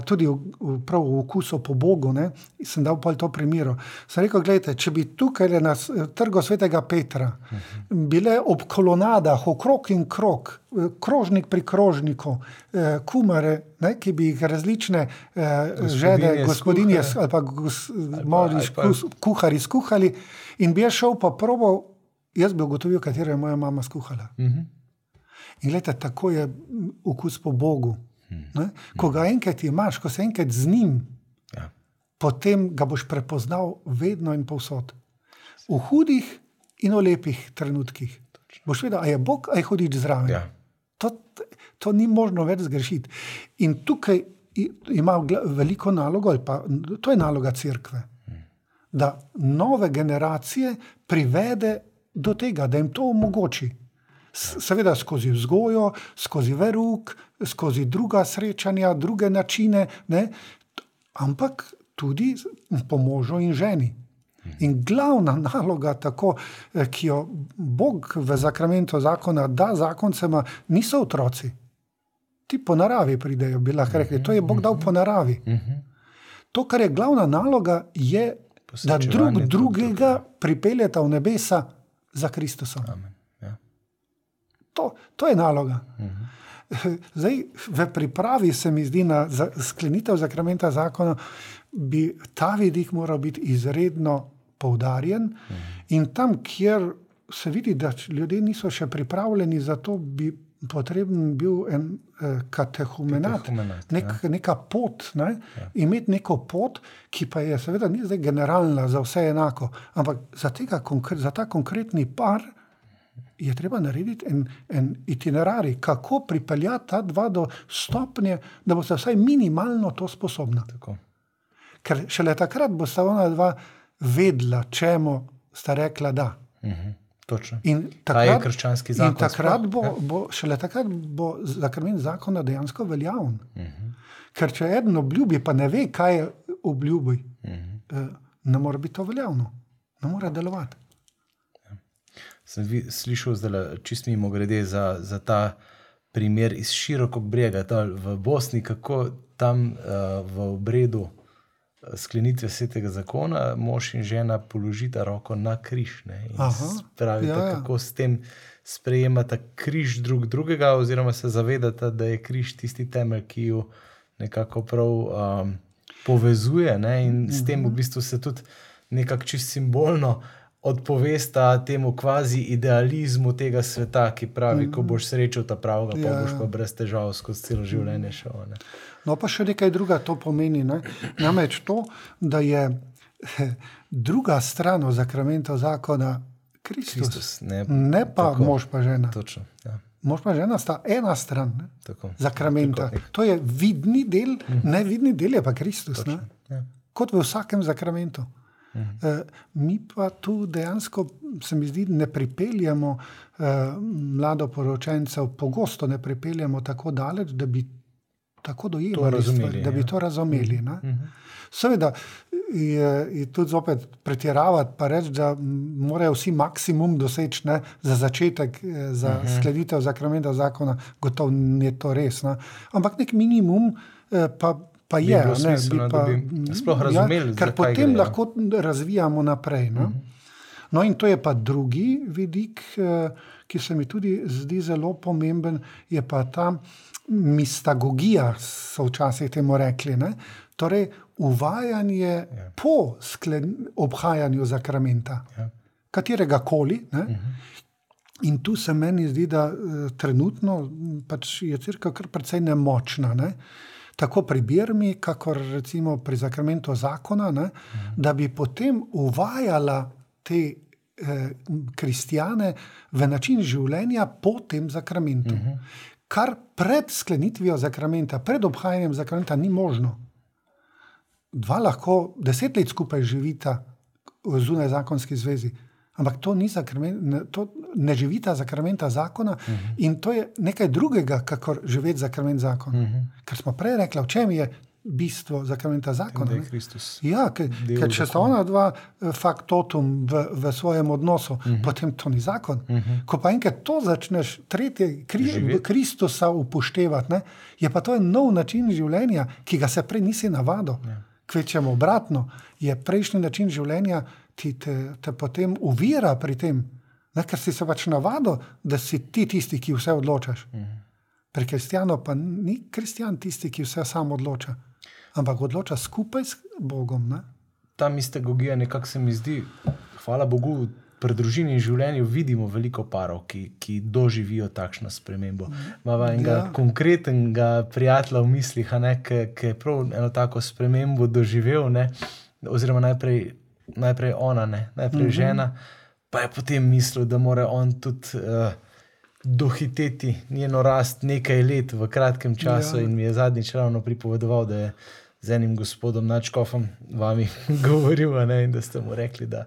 tudi v, v, prav v okusu po Bogu. Ne, sem dal pol to primero. Sem rekel, gledajte, če bi tukaj na s- trgu svetega Petra bile ob kolonadah, okrog in krog, eh, krožnik pri krožniku, eh, kumare, ne, ki bi jih različne eh, žene, gospodinje skuhale. ali pa gos, ali pa- skus- kuhari skuhali, in bi jaz šel pa probal, jaz bi ugotovil, katero je moja mama skuhala. Uh -huh. In gledajte, tako je mm, okus po Bogu. Ne? Ko ga enkrat imaš, ko se enkrat z njim, ja. potem ga boš prepoznal vedno in povsod. V hudih in v lepih trenutkih. Boš vedel, a je Bog, a je hudič zraven. Ja. To, to ni možno več zgrešiti. In tukaj ima veliko nalogo, pa to je naloga crkve, da nove generacije privede do tega, da jim to omogoči. Seveda skozi vzgojo, skozi verug, skozi druga srečanja, druge načine, ne? ampak tudi po možu in ženi. In glavna naloga, tako, eh, ki jo Bog v zakramentu zakona da zakoncema, niso otroci. ti po naravi pridejo, bi lahko rekli. To je Bog dal po naravi. To, kar je glavna naloga, je, da drug drugega pripeljeta v nebesa za Kristusom. Amen. Ja. To, to je naloga. Zdaj, v pripravi se mi zdi na za, sklenitev zakramenta zakona, bi ta vidik moral biti izredno poudarjen. In tam, kjer se vidi, da ljudje niso še pripravljeni za to, bi potreben bil en eh, katehumenat, Katehumenat, nek, neka pot. Ne? Ja. Imeti neko pot, ki pa je seveda ni zdaj generalna za vse enako, ampak za, tega, konkre- za ta konkretni par je treba narediti en, en itinerarij, kako pripeljati ta dva do stopnje, da boste vsaj minimalno to sposobna. Tako. Ker šele takrat bosta ona dva vedela, čemu sta rekla da. Mhm. Točno. In Kaj je takrat, krščanski in zakon takrat sploh? bo, Ja. bo, šele takrat bo zakrmen zakona dejansko veljaven. Uh -huh. Ker če eden obljubi, pa ne ve, kaj je obljubi, Uh -huh. eh, ne more biti to veljavno, ne more delovati. Sem vi, slišal, zdaj čist mimo grede za, za ta primer iz širokog brega, dol v Bosni, kako tam uh, v obredu eh, sklenitve svetega zakona mož in žena položita roko na križ. Ne, pravite, ja, ja. kako s tem sprejemata križ drug drugega, oziroma se zavedata, da je križ tisti temelj, ki jo nekako prav um, povezuje. Ne, in s tem v Mhm. bistvu se tudi nekako čist simbolno odpovesta temu kvazi idealizmu tega sveta, ki pravi, ko boš srečal ta pravega, pa Ja, boš ja. pa brez težav skozi celo življenje šel. Ne. No, pa še nekaj druga to pomeni. Ne? Namreč to, da je druga stran zakramenta zakona Kristus, Kristus, ne, ne pa tako. mož pa žena. Točno. Ja, Mož pa žena sta ena stran ne? tako. zakramenta. Trikotnik. To je vidni del, nevidni del je pa Kristus. Ne? Ja. Kot v vsakem zakramentu. Uh, mi pa tu dejansko, se mi zdi, ne pripeljemo uh, mladoporočencev, pogosto ne pripeljemo tako daleč, da bi tako dojemali stvari, da bi ja. to razumeli. ne. Mhm. Seveda je, je tudi zopet pretiravati, pa reči, da morajo vsi maksimum doseči ne, za začetek, eh, za uh -huh. sklenitev zakramenta zakona, gotovo ni to res. Ne. Ampak nek minimum eh, pa, pa Bi je. bilo ne, smiselno, da pa, bi sploh razumeli, ja, ker potem gre, ja. lahko razvijamo naprej. Ne. No, in to je pa drugi vidik, eh, ki se mi tudi zdi zelo pomemben, je pa ta mistagogija, so včasih temu rekli. Ne? Torej, uvajanje ja. po sklen, obhajanju zakramenta, Ja. katerega koli. Uh -huh. In tu se meni zdi, da uh, trenutno pač je crkva kar precej nemočna. Ne? Tako pri Birmi, kakor recimo pri zakramentu zakona, ne? da bi potem uvajala te eh, kristijane v način življenja po tem zakramentu. Kar pred sklenitvijo zakramenta, pred obhajanjem zakramenta ni možno. Dva lahko deset let skupaj živita v zunaj zakonski zvezi, ampak to, zakramen, ne, to ne živita zakramenta zakona uh -huh. in to je nekaj drugega, kakor živeti zakrament zakona. Uh -huh. Ker smo prej rekli, v čem je bistvo zakramenta zakona. Da je? Kristus. Ja, ker, ker če sta ona dva eh, faktotum v, v svojem odnosu, uh -huh. potem to ni zakon. Uh -huh. Ko pa enkrat to začneš, tretje, kri, Živeti. Kristusa upoštevati, ne, je pa to en nov način življenja, ki ga se prej nisi navadil. Ja. Kvečemo obratno, je prejšnji način življenja, ti te, te potem uvira pri tem, ne, ker si se pač navadil, da si ti tisti, ki vse odločaš. -huh. Pri kristijanu pa ni kristijan tisti, ki vse sam odloča, ampak odloča skupaj s Bogom. Ne? Ta mistagogija nekako se mi zdi, hvala Bogu, pri družini in življenju vidimo veliko parov, ki, ki doživijo takšno spremembo. Imamo enega Ja. konkretnega prijatelja v mislih, ki je prav eno tako spremembo doživel, ne, oziroma najprej, najprej ona, ne, najprej uh -huh. žena, pa je potem mislil, da mora on tudi. Uh, Dohiteti njeno rast nekaj let v kratkem času, Ja. in mi je zadnjič ravno pripovedoval, da je z enim gospodom Načkofom vami govoril, ne, in da ste mu rekli, da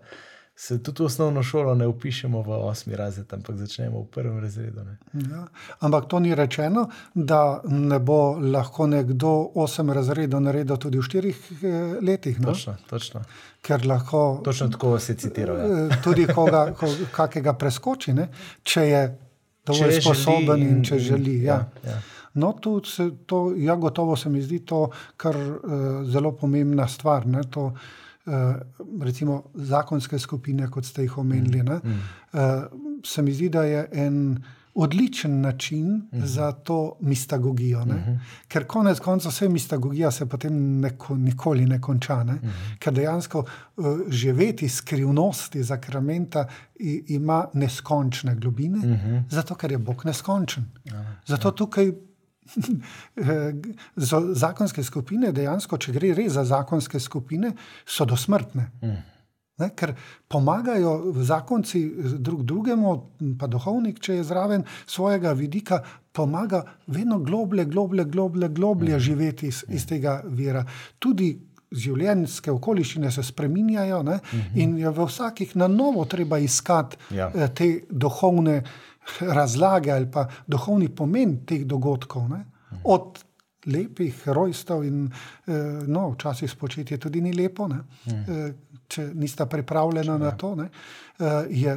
se tudi v osnovno šolo ne upišemo v osmi razred, ampak začnemo v prvem razredu. Ne. Ja. Ampak to ni rečeno, da ne bo lahko nekdo osem razredov naredil tudi v štirih eh, letih. No? Točno, točno. Ker lahko točno tako vas je citiral. Ja. eh, tudi koga, ko, kakega preskoči, ne? če je dovolj Če želi sposoben in in- če želi. Ja. ja, ja. No, tu se to, ja, gotovo se mi zdi to kar uh, zelo pomembna stvar. Ne, to, uh, recimo zakonske skupine, kot ste jih omenili. Ne, uh, se mi zdi, da je en odličen način uh -huh. za to mistagogijo. Uh -huh. Ker konec koncev vse mistagogija se potem neko, nikoli ne konča. Ne? Uh -huh. Ker dejansko uh, živeti skrivnosti zakramenta i, ima neskončne globine, uh -huh. zato ker je Bog neskončen. Uh -huh. Zato tukaj. Zakonske skupine, dejansko, če gre res za zakonske skupine, so dosmrtne. Mm. Ne, ker pomagajo zakonci drug drugemu, pa duhovnik, če je zraven svojega vidika, pomaga vedno globlje, globlje, globlje, globlje mm. živeti iz, iz tega vira. Tudi življenjske okoliščine se spreminjajo ne, mm -hmm. in je v vsakih na novo treba iskati ja. Eh, te duhovne razlage ali pa duhovni pomen teh dogodkov. Ne. Od lepih rojstev in eh, no, včasih spočetje tudi ni lepo. Ne, mm če nista pripravljena če, na to. Ne, uh, je,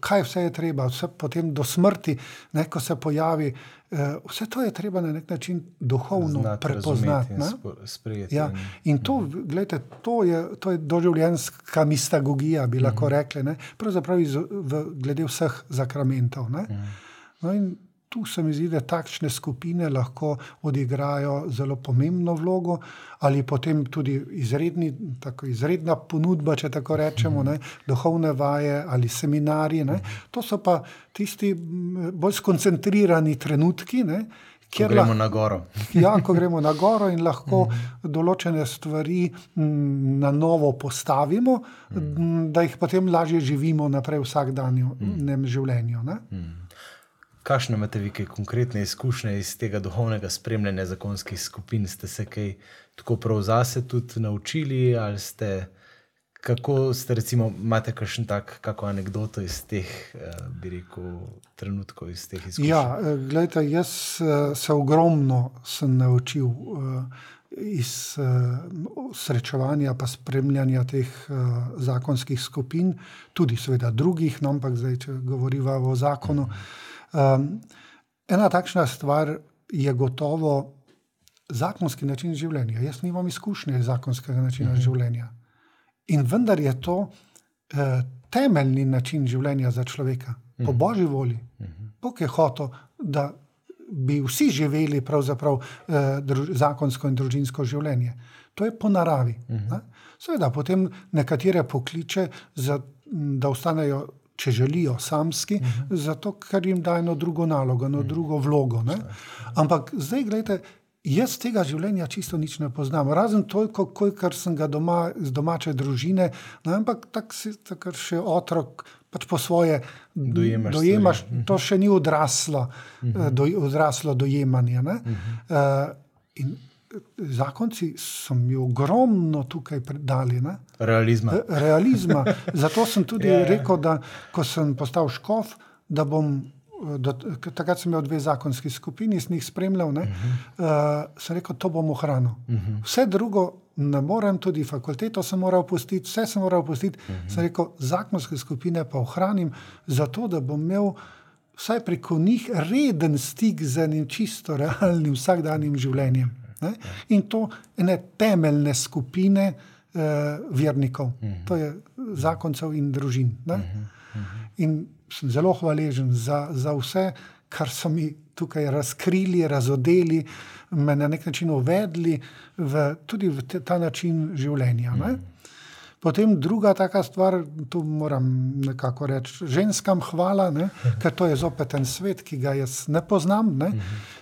kaj vse je treba, vse potem do smrti, ne, ko se pojavi. Uh, vse to je treba na nek način duhovno Znat, prepoznati. Sprejeti, ja. In to, gledajte, to, je, to je doživljenjska mistagogija, bi lahko mhm. rekli, ne, pravzaprav iz, v, glede vseh zakramentov. Uh mhm. -huh. Tu se mi zdi, da takšne skupine lahko odigrajo zelo pomembno vlogo, ali potem tudi izredni, izredna ponudba, če tako rečemo, ne, duhovne vaje ali seminarije. Ne. To so pa tisti bolj skoncentrirani trenutki. Ne, Ko gremo na goro. ja, ko gremo na goro in lahko določene stvari na novo postavimo, da jih potem lažje živimo naprej v vsakdanjem življenju. Ne? Kakšne imate vi konkretne izkušnje iz tega duhovnega spremljanja zakonskih skupin? Ste se kaj tako prav zase tudi naučili, ali ste, kako ste, recimo, imate kakšen tak, kako anegdoto iz teh, eh, bi rekel, trenutkov, iz teh izkušenj? Ja, eh, gledajte, jaz eh, se ogromno sem naučil iz srečevanja pa spremljanja teh zakonskih skupin, tudi seveda drugih, no, ampak zdaj, če govoriva o zakonu. Mhm. Um, ena takšna stvar je gotovo zakonski način življenja. Jaz nimam izkušnje zakonskega načina mhm. življenja. In vendar je to uh, temeljni način življenja za človeka, -huh. po mhm. božji volji. -huh. Bog je hotel, da bi vsi živeli pravzaprav uh, druž, zakonsko in družinsko življenje. To je po naravi. -huh. Seveda, potem nekatere pokliče, za, da ostanejo če želijo, samski, uh mhm. -huh. zato ker jim da eno drugo nalogo, eno uh mhm. -huh. drugo vlogo. Ne? Ampak zdaj, gledajte, jaz tega življenja čisto nič ne poznam, razen toliko, kolikor sem ga doma iz domače družine, no, ampak tako si takrat še otrok. Pač po svoje dojemaš, dojemaš to mhm. še ni odraslo, uh -huh. do, odraslo dojemanje. Uh -huh. uh, zakonci so mi ogromno tukaj dali. Ne? Realizma. Realizma. Zato sem tudi yeah. Ja, rekel, da ko sem postal škof, da bom. Do, takrat sem imel dve zakonski skupini, sem jih spremljal. Uh -huh. uh, sem rekel, to bom ohranil. Uh mhm. -huh. Vse drugo ne morem, tudi fakulteto sem moral opustiti, vse sem moral opustiti. Uh mhm. -huh. Sem rekel, zakonske skupine pa ohranim, zato da bom imel vsaj preko njih reden stik z enim čisto realnim vsakdanjim življenjem. Ne? In to ene temeljne skupine uh, vernikov, uh -huh. to je zakoncev in družin. Uh -huh. Uh -huh. In sem zelo hvaležen za, za vse, kar so mi tukaj razkrili, razodeli, me na nek način uvedli v, tudi v te, ta način življenja. Uh -huh. Potem druga taka stvar, tu moram nekako reči, ženskam hvala, ne? ker to je zopet en svet, ki ga jaz ne poznam, ne?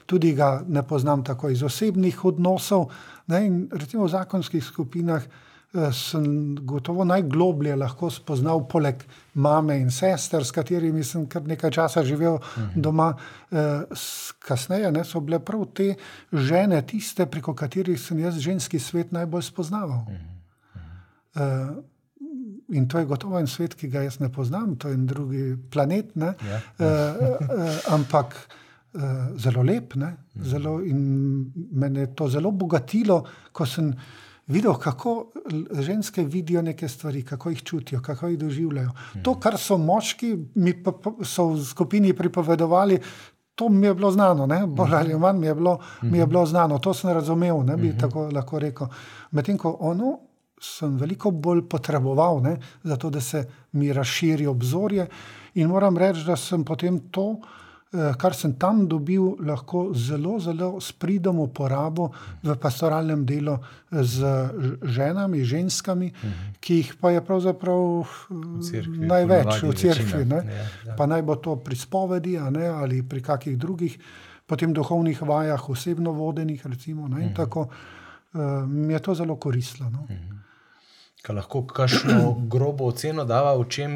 tudi ga ne poznam tako iz osebnih odnosov. Ne? In recimo v zakonskih skupinah eh, sem gotovo najgloblje lahko spoznal, poleg mame in sester, s katerimi sem kar nekaj časa živel doma, eh, kasneje ne? so bile prav te žene, tiste, preko katerih sem jaz ženski svet najbolj spoznaval. Uh, in to je gotovo en svet, ki ga jaz ne poznam, to je en drugi planet, ja. uh, uh, ampak uh, zelo lep. Mhm. Zelo, in mene je to zelo bogatilo, ko sem videl, kako ženske vidijo neke stvari, kako jih čutijo, kako jih doživljajo. To, mhm. kar so moški, mi pa so v skupini pripovedovali. To mi je bilo znano, ne? bolj ali manj mi je bilo, mi je bilo znano, to sem razumel, ne bi tako lahko rekel. Medtem ko ono sem veliko bolj potreboval, ne? zato da se mi razširi obzorje. In moram reči, da sem potem to, eh, kar sem tam dobil, lahko zelo, zelo s pridom uporabil v pastoralnem delu z ženami, ženskami, ki jih pa je pravzaprav cerkvi, največ ponavadi v cerkvi. ne. ja, ja. Pa naj bo to pri spovedi ne, ali pri kakih drugih, potem duhovnih vajah, osebno vodenih. Recimo, ne, in tako mi je to zelo koristilo. No. Kaj lahko kakšno grobo oceno dava, v čem,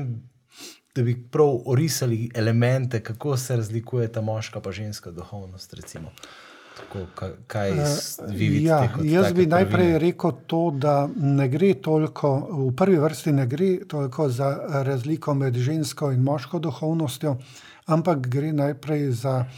da bi prav orisali elemente, kako se razlikuje ta moška pa ženska duhovnost. Recimo. Tako, ka- kaj s- vi vidite? Ja, jaz bi najprej prvine? rekel to, da ne gre toliko, v prvi vrsti ne gre toliko za razliko med žensko in moško duhovnostjo, ampak gre najprej za eh,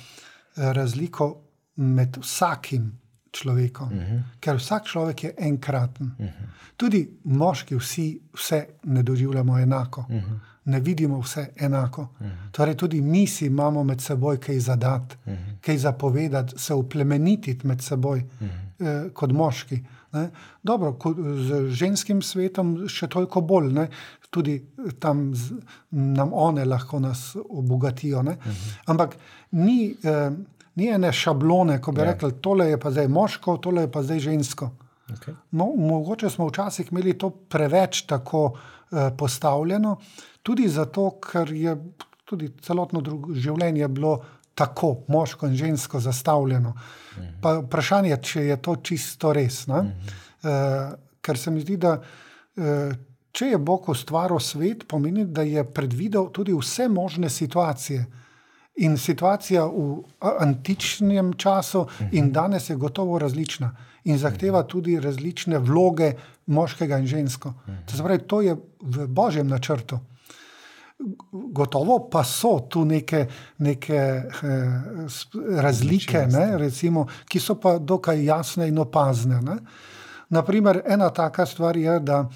razliko med vsakim človekom. Uh -huh. Ker vsak človek je enkraten. Uh -huh. Tudi moški vsi vse ne doživljamo enako. Uh -huh. Ne vidimo vse enako. Uh -huh. Torej, tudi mi si imamo med seboj kaj zadati, uh -huh. kaj zapovedati, se uplemenititi med seboj uh -huh. eh, kot moški. Ne. Dobro, ko, z ženskim svetom še toliko bolj, ne. tudi tam z, nam one lahko nas obogatijo. Ne. Ampak ni, eh, ni ene šablone, ko bi ja. rekli, tole je pa zdaj moško, tole je pa zdaj žensko. Okay. No, mogoče smo včasih imeli to preveč tako eh, postavljeno, tudi zato, ker je tudi celotno življenje bilo tako moško in žensko zastavljeno. Pa vprašanje, če je to čisto res. Uh -huh. eh, ker se mi zdi, da eh, če je Bog ustvaril svet, pomeni, da je predvidel tudi vse možne situacije. In situacija v antičnem času in danes je gotovo različna in zahteva tudi različne vloge moškega in žensko. To, se pravi, to je v božjem načrtu. Gotovo pa so tu neke, neke eh, razlike, ne, recimo, ki so pa dokaj jasne in opazne. Ne. Naprimer, ena taka stvar je, da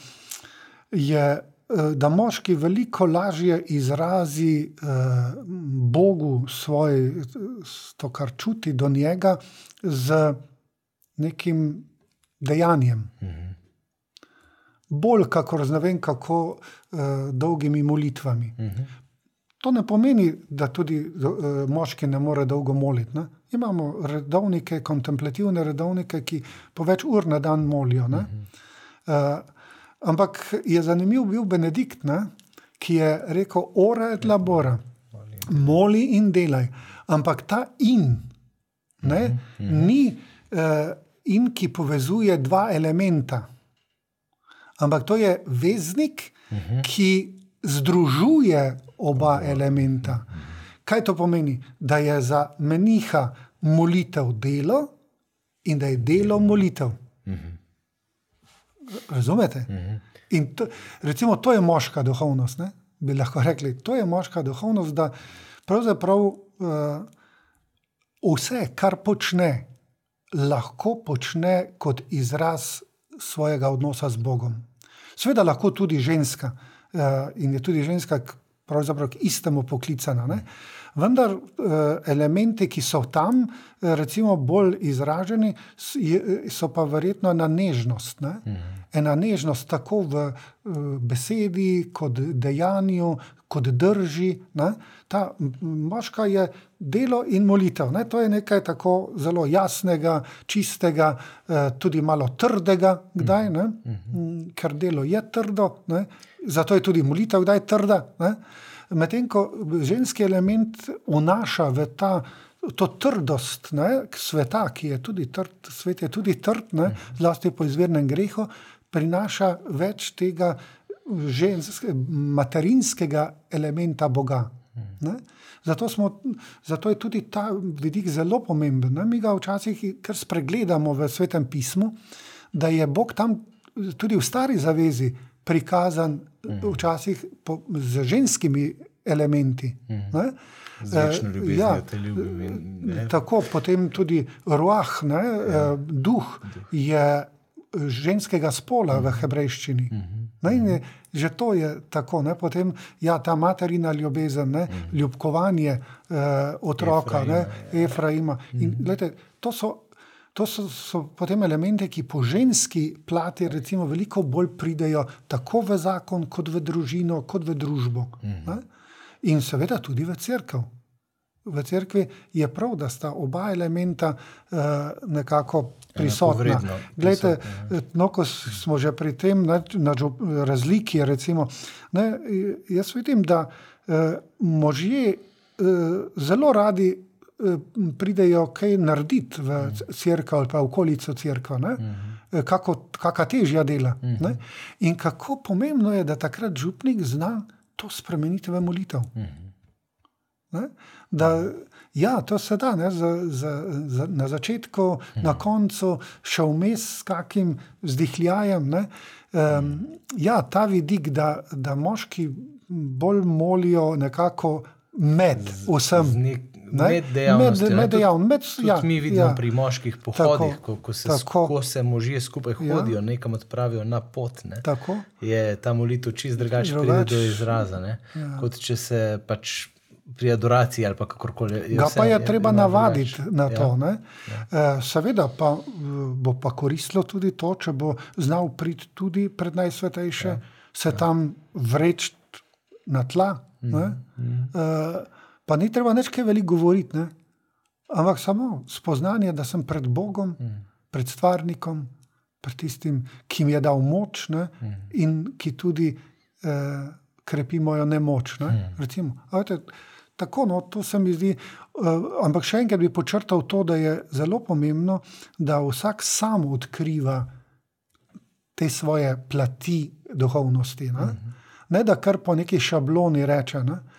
je da moški veliko lažje izrazi eh, Bogu svoj, to, kar čuti do njega, z nekim dejanjem. Bolj kakor z ne vem kako eh, dolgimi molitvami. To ne pomeni, da tudi uh, moški ne more dolgo moliti. Ne? Imamo redovnike, kontemplativne redovnike, ki po več ur na dan molijo. Uh -huh. uh, ampak je zanimiv bil Benedikt, ne? ki je rekel: Ora et labora, moli in delaj. Ampak ta in ne, uh -huh. ni uh, in, ki povezuje dva elementa. Ampak to je veznik, uh -huh. ki združuje oba elementa. Kaj to pomeni? Da je za meniha molitev delo in da je delo molitev. Razumete? In to, recimo, to je moška duhovnost. Ne? Bi lahko rekli, to je moška duhovnost, da pravzaprav uh, vse, kar počne, lahko počne kot izraz svojega odnosa z Bogom. Sveda lahko tudi ženska uh, in je tudi ženska pravzaprav k istemu poklicana. Ne? Vendar uh, elementi, ki so tam, uh, recimo, bolj izraženi, so pa verjetno ena nežnost. Ne? Ena nežnost tako v uh, besedi, kot dejanju, kot drži. Ne? Ta moška je delo in molitev. Ne? To je nekaj tako zelo jasnega, čistega, eh, tudi malo trdega, kdaj, ne? Mm, ker delo je trdo, ne? zato je tudi molitev kdaj trda. ne. Medtem ko ženski element vnaša v ta, to trdost ne, sveta, ki je tudi trd, svet je tudi trd, ne, zlasti po izvirnem grehu, prinaša več tega ženske, materinskega elementa Boga. Ne? Zato, smo, zato je tudi ta vidik zelo pomemben. Ne? Mi ga včasih kar spregledamo v svetem pismu, da je Bog tam tudi v stari zavezi prikazan včasih po, z ženskimi elementi. Ne? Z večno Eh, ljubeznijo te ljubim in, ne. Tako potem tudi ruah, ne, ja. duh je ženskega spola v hebrejščini. Ne, in je, že to je tako. Ne, potem ja, ta materina ljubezen, ne, ljubkovanje eh, otroka, Efraima, ne, Efraima. In, glede, to so. To so, so potem elementi, ki po ženski plati recimo, veliko bolj pridejo tako v zakon, kot v družino, kot v družbo. Ne? In seveda tudi v crkvu. V cerkvi je prav, da sta oba elementa uh, nekako prisotna. Enakovredno Glejte, prisotna, no, ko smo že pri tem, ne, na žo- razliki, recimo, ne, jaz vidim, da uh, možje uh, zelo radi pridejo kaj narediti v cerkev ali pa okolico cerkva. Ne? Kako, kakšna težja dela. Ne? In kako pomembno je, da takrat župnik zna to spremeniti v molitev. Ne? Da, ja, to se da, ne, za, za, za, na začetku, na koncu, še vmes s kakim vzdihljajem. Ne, um, ja, ta vidik, da, da moški bolj molijo nekako med vsem. Z nek, Ne? med. Med- tudi- dejavn- med- tudi ja, mi vidimo ja. pri moških pohodih, Tako, ko, ko, se, tako. ko se možje skupaj Ja. hodijo, nekam odpravijo na pot. Ne, Tako. je ta molitev čist drugače pride do izraza. Ne, ja. Kot če se pač pri adoraciji ali kakorkoli. je Ga pa je treba ima navaditi na Ja. to. ne. Eh, Seveda pa bo pa koristilo tudi to, če bo znal priti tudi pred najsvetejše, se tam vreči na tla. ne. Eh, Pa ni treba nič kaj veliko govoriti, ne. ampak samo spoznanje, da sem pred Bogom, pred stvarnikom, pred tistim, ki mi je dal moč ne, in ki tudi eh, krepi mojo nemoč. Ne, recimo. A veste, Tako, no, to se mi zdi. Uh, ampak še enkrat bi počrtal to, da je zelo pomembno, da vsak sam odkriva te svoje plati duhovnosti. Ne, ne da kar po neki šabloni reče, uh,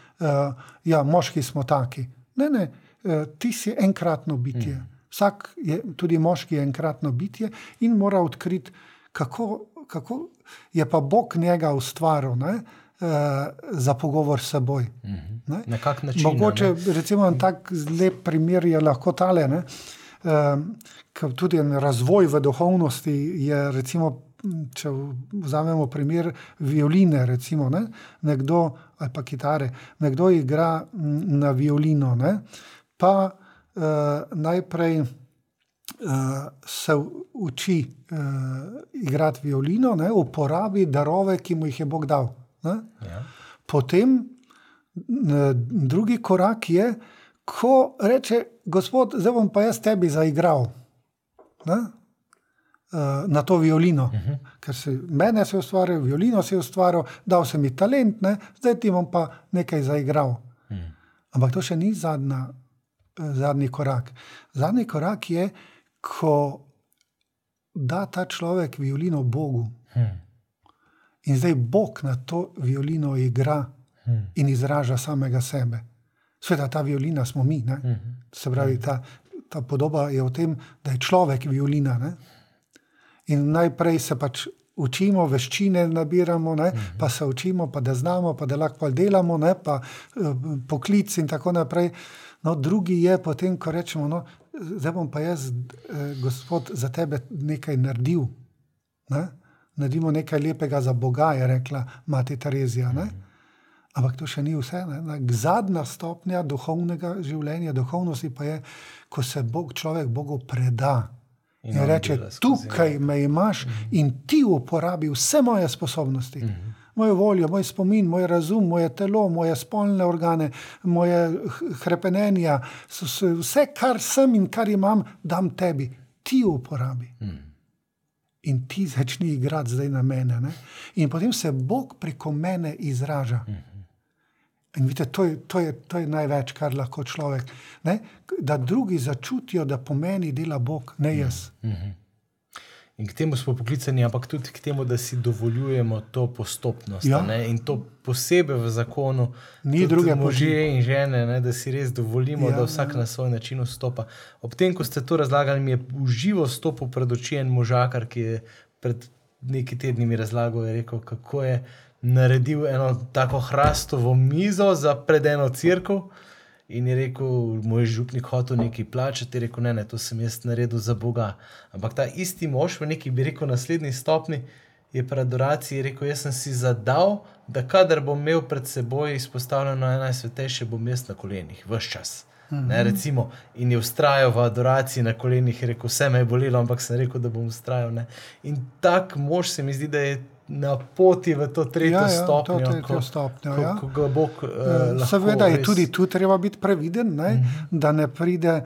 ja, moški smo taki. Ne, ne, uh, ti si enkratno bitje. Vsak, je, tudi moški, je enkratno bitje in mora odkriti, kako, kako je pa Bog njega ustvaril. Ne, Uh, za pogovor s seboj. Ne? Na kak način? Mogoče, ne? recimo, tak lep primer je lahko tale. Ne? Um, tudi razvoj v duhovnosti je, recimo, če vzamemo primer violine, recimo, ne? nekdo ali pa kitare, nekdo igra na violino, ne? pa uh, najprej uh, se uči uh, igrati violino, ne? uporabi darove, ki mu jih je Bog dal. Ne? Ja. Potem drugi korak je, ko reče, gospod, zdaj bom pa jaz tebi zaigral ne? Eh, na to violino. Uh -huh. Ker si mene si ustvaril, violino si ustvaril, dal si mi talent, ne? zdaj ti bom pa nekaj zaigral. Uh -huh. Ampak to še ni zadnja, eh, zadnji korak. Zadnji korak je, ko da ta človek violino Bogu. Hm. In zdaj Bog na to violino igra Hm. in izraža samega sebe. Sveda ta violina smo mi. Ne? Mhm. Se pravi, ta, ta podoba je v tem, da je človek violina. Ne? In najprej se pač učimo, veščine nabiramo, ne? pa se učimo, pa da znamo, pa da lahko delamo, ne? pa eh, poklic in tako naprej. No, drugi je potem, ko rečemo, no, zdaj bom pa jaz, eh, gospod, za tebe nekaj naredil. Ne? Naredimo nekaj lepega za Boga, je rekla mati Terezija. Ne? Ampak to še ni vse. Ne? Zadnja stopnja duhovnega življenja, duhovnosti pa je, ko se Bog, človek Bogu preda. In In reče, tukaj me imaš in ti uporabi vse moje sposobnosti. Mojo voljo, moj spomin, moj razum, moje telo, moje spolne organe, moje s- vse, kar sem in kar imam, dam tebi, ti uporabi. In ti začni igrati zdaj na mene. Ne? In potem se Bog preko mene izraža. In vidite, to, je, to, je, to je največ, kar lahko človek. Ne? Da drugi začutijo, da po meni dela Bog, ne jaz. In k temu smo poklicani, ampak tudi k temu, da si dovoljujemo to postopnost. Ja. Ja. In to posebej v zakonu, Ni druge možje in žene, ne, da si res dovolimo, Ja, da vsak ja. na svoj način vstopa. Ob tem, ko ste to razlagali, mi je v živo stopil pred oči en možakar, ki je pred nekaj tedni mi razlagal, je rekel, kako je naredil eno tako hrastovo mizo za pred eno crkvo. In je rekel, moj župnik hotel nekaj plačati, je rekel, ne, ne, to sem jaz naredil za Boga. Ampak ta isti mož v neki, bi rekel, naslednji stopni je pri adoraciji rekel: Jaz sem si zadal, da kadar bom imel pred seboj izpostavljeno najsvetejše, bom jaz na kolenih, vse čas. Ne, recimo, in je ustrajal v adoraciji na kolenih, rekel: Vse me je bolelo, ampak sem rekel, da bom ustrajal. Ne. In tak mož se mi zdi, da je na poti v to tretjo Ja, ja, stopnjo. to tretjo ko- stopnjo, ko, ja. ko ga Bog, uh, lahko Seveda je res- tudi tu treba biti previden, ne, da ne pride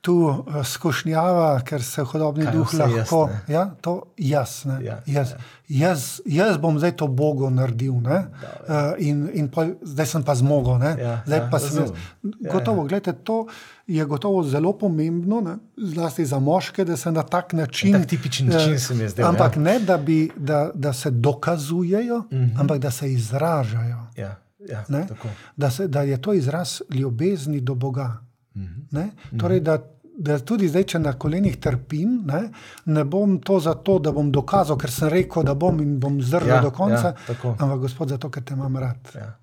tu eh, skušnjava, ker se hudobni Kaj duh jaz, lahko. ne? Ja, to jaz, ne, Ja, jaz, jaz, jaz bom zdaj to Bogu naredil. Ne, uh, in, in pol, zdaj sem pa zmogel. Ne, Ja, zdaj ja, pa sem jaz. Ja, Gotovo, gledajte, to je gotovo zelo pomembno, ne, zlasti za moške, da se na tak način. Tak tipičen način eh, se mi zdel, Ampak ja. ne, da, bi, da, da se dokazujejo, mm -hmm. ampak da se izražajo Ja, ja, ne, da, se, da je to izraz ljubezni do Boga. Ne, torej, da, da tudi zdaj, če na kolenih trpim, ne, ne bom to zato, da bom dokazal, ker sem rekel, da bom in bom zdržal Ja, do konca, ja, tako. ampak Gospod, zato, ker te imam rad. Ja.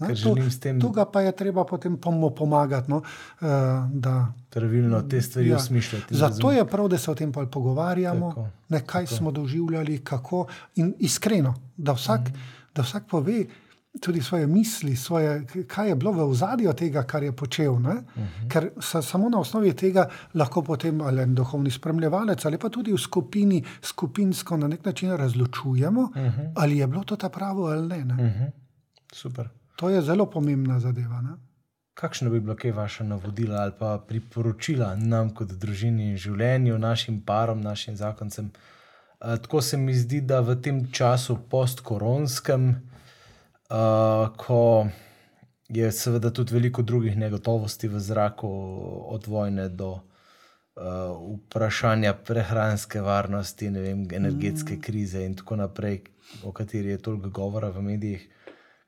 Ne, s tem Tu ga pa je treba potem pomagati. No, eh, da, pravilno te stvari Ja. osmišljati. Zato razumeti. je prav, da se o tem pogovarjamo, Tako, ne, kaj tako. smo doživljali, kako in iskreno, da vsak, mm. da vsak pove tudi svoje misli, svoje, kaj je bilo v ozadju tega, kar je počel. Mm -hmm. Ker sa, samo na osnovi tega lahko potem ali en duhovni spremljevalec ali pa tudi v skupini skupinsko na nek način razločujemo, mm -hmm. ali je bilo to ta pravo ali ne. ne. Mm. Mhm. Super. To je zelo pomembna zadeva. Ne? Kakšno bi bilo kaj vaše navodila ali pa priporočila nam, kot družini in življenju, našim parom, našim zakoncem? Uh, tako se mi zdi, da v tem času postkoronskem, uh, ko je seveda tudi veliko drugih negotovosti v zraku, od vojne do uh, vprašanja prehranske varnosti, vem, energetske mm. krize in tako naprej, o kateri je toliko govora v medijih.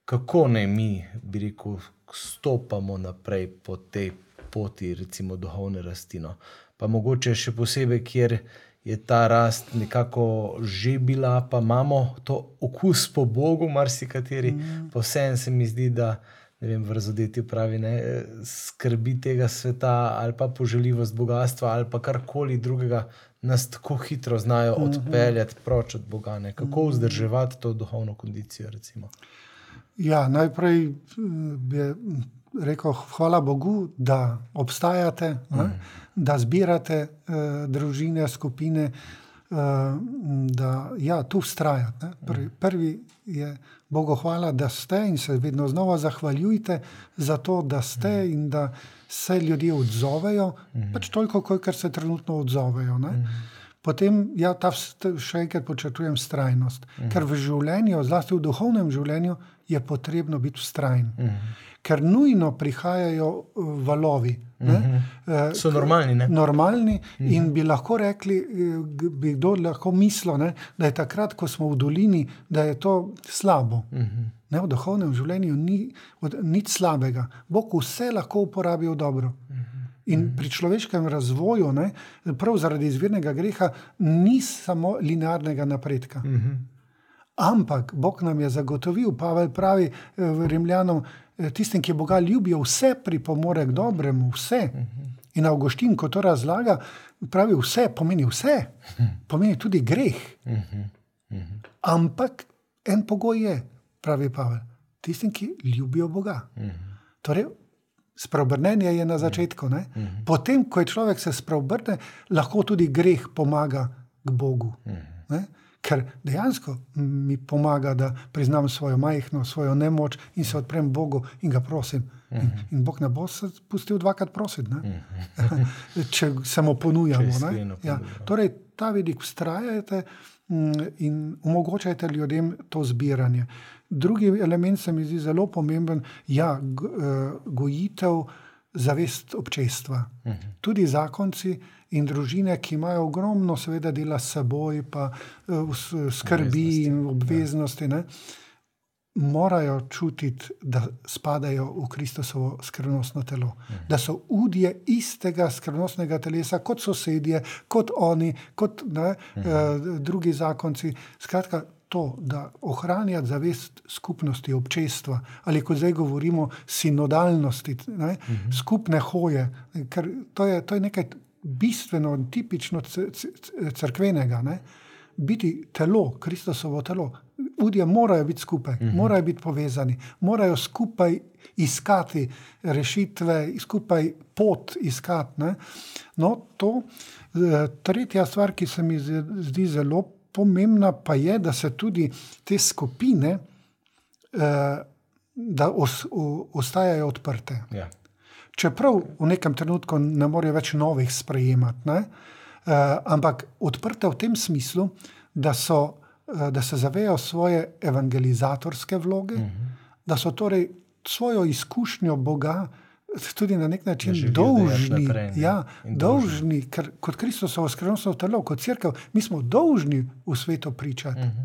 Kako naj mi, bi rekel, stopamo naprej po tej poti, recimo duhovne rasti. No? Pa mogoče še posebej, kjer je ta rast nekako že bila, pa imamo to okus po Bogu, marsikateri, mm. pa vseeno se mi zdi, da ne vem, v razodetju pravi, ne, skrbi tega sveta ali pa poželjivost bogatstva ali pa karkoli drugega, nas tako hitro znajo odpeljati proč od Boga. Ne. Kako vzdrževati to duhovno kondicijo? Recimo? Ja, najprej eh, bi rekel, hvala Bogu, da obstajate, mm. da zbirate uh, družine, skupine, uh, da ja, tu ustrajate. Prvi, prvi je Bogu hvala, da ste in se vedno znova zahvaljujte za to, da ste in da se ljudje odzovejo, mm. pač toliko, kolikor se trenutno odzovejo. Ne? Potem, ja, ta, še enkrat počrtujem strajnost. Mm. Ker v življenju, zlasti v duhovnem življenju, je potrebno biti vztrajen. Mm. Ker nujno prihajajo uh, valovi. Mm -hmm. So normalni, ne? Normalni mm -hmm. in bi lahko rekli, eh, bi kdo lahko mislil, ne, da je takrat, ko smo v dolini, da je to slabo. Mm -hmm. ne, v duhovnem življenju ni od, nič slabega. Bog vse lahko uporabi v dobro. Mm -hmm. In pri človeškem razvoju, ne, prav zaradi izvirnega greha, ni samo linearnega napredka. Mm -hmm. Ampak Bog nam je zagotovil, Pavel pravi eh, v Rimljanom, eh, tistim, ki Boga ljubijo, vse pripomore k dobremu, vse. In Avgoštin, ko to razlaga, pravi vse, pomeni vse, pomeni tudi greh. Ampak en pogoj je, pravi Pavel, tistim, ki ljubijo Boga. Torej, Spreobrnenje je na začetku. Ne? Potem, ko je človek se spreobrne, lahko tudi greh pomaga k Bogu. Ne? Ker dejansko mi pomaga, da priznam svojo majhno, svojo nemoč in se odprem Bogu in ga prosim. In, in Bog ne bo se pustil dvakrat prositi, ne? če se mu ponujamo. Če Ja. Torej, ta vidik ustrajajte mm, in omogočajte ljudem to zbiranje. Drugi element se mi zdi zelo pomemben, ja, eh, gojitev zavest občestva. Tudi zakonci in družine, ki imajo ogromno, seveda, dela s seboj, pa s- skrbi in obveznosti. Ne, morajo čutiti, da spadajo v Kristusovo skrivnostno telo, da so udje istega skrivnostnega telesa, kot sosedje, kot oni, kot ne, eh, drugi zakonci. Skratka, to, da ohranja zavest skupnosti, občestva, ali kot zdaj govorimo, sinodalnosti, ne, skupne hoje, ker to je, to je nekaj bistveno, tipično c- c- crkvenega. Ne. biti telo, Kristusovo telo. Ljudje morajo biti skupaj, uh -huh. morajo biti povezani, morajo skupaj iskati rešitve, skupaj pot iskati. Ne? No, to, eh, tretja stvar, ki se mi zdi zelo pomembna, pa je, da se tudi te skupine. Eh, da os, o, ostajajo odprte. Ja. Čeprav v nekem trenutku ne morejo več novih sprejemati, ne? Uh, ampak odprte v tem smislu, da, so, uh, da se zavedajo svoje evangelizatorske vloge, uh Mhm. -huh. da so torej svojo izkušnjo Boga tudi na nek način živijo, dolžni. naprej, ne. ja, In dolžni, ker kot Kristusovo skrivnostno telo, kot crkva, mi smo dolžni v svetu pričati. Uh Mhm.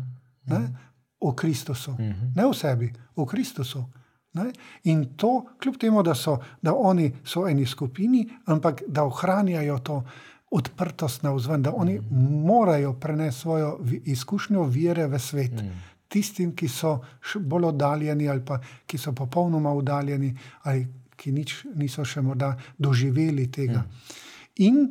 -huh. ne? O Kristusu, uh -huh. ne o sebi, o Kristusu. Ne? In to, kljub temu, da so da oni so eni skupini, ampak da ohranjajo to odprtost na vzven, da oni morajo prenesti svojo izkušnjo vere v svet. Tistim, ki so bolj oddaljeni, ali pa ki so popolnoma oddaljeni, ali ki nič niso še morda doživeli tega. In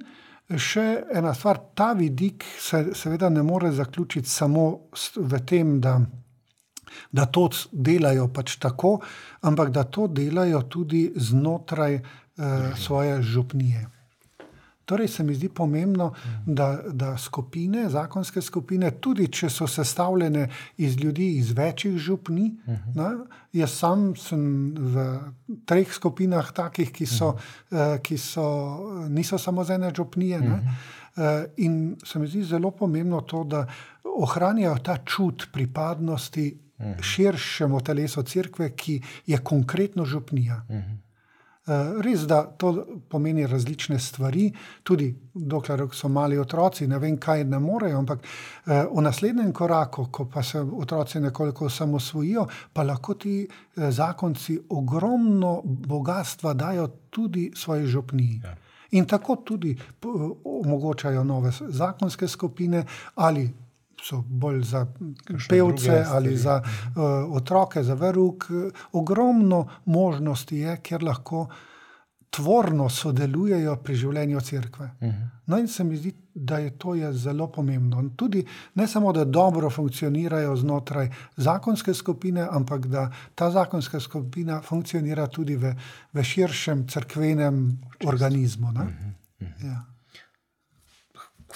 še ena stvar, ta vidik se seveda ne more zaključiti samo v tem, da da to delajo pač tako, ampak da to delajo tudi znotraj eh, svoje župnije. Torej se mi zdi pomembno, da, da skupine, zakonske skupine, tudi če so sestavljene iz ljudi iz večjih župni, ne, jaz sam sem v treh skupinah takih, ki, so, eh, ki so, niso samo z ene župnije. Ne, eh, in se mi zdi zelo pomembno to, da ohranjajo ta čut pripadnosti širšemu telesu cerkve, ki je konkretno župnija. Eh, Res, da to pomeni različne stvari, tudi dokler so mali otroci, ne vem, kaj ne morejo, ampak eh, v naslednjem koraku, ko pa se otroci nekoliko osamosvojijo, pa lahko ti eh, zakonci ogromno bogatstva dajo tudi svoji župniji. Ja. In tako tudi omogočajo nove zakonske skupine ali so bolj za pevce ali za uh, otroke, za verug. Ogromno možnosti je, kjer lahko tvorno sodelujejo pri življenju cerkve. No, in se mi zdi, da je to je zelo pomembno. Tudi ne samo, da dobro funkcionirajo znotraj zakonske skupine, ampak da ta zakonska skupina funkcionira tudi v, v širšem cerkvenem organizmu. ne. Ja.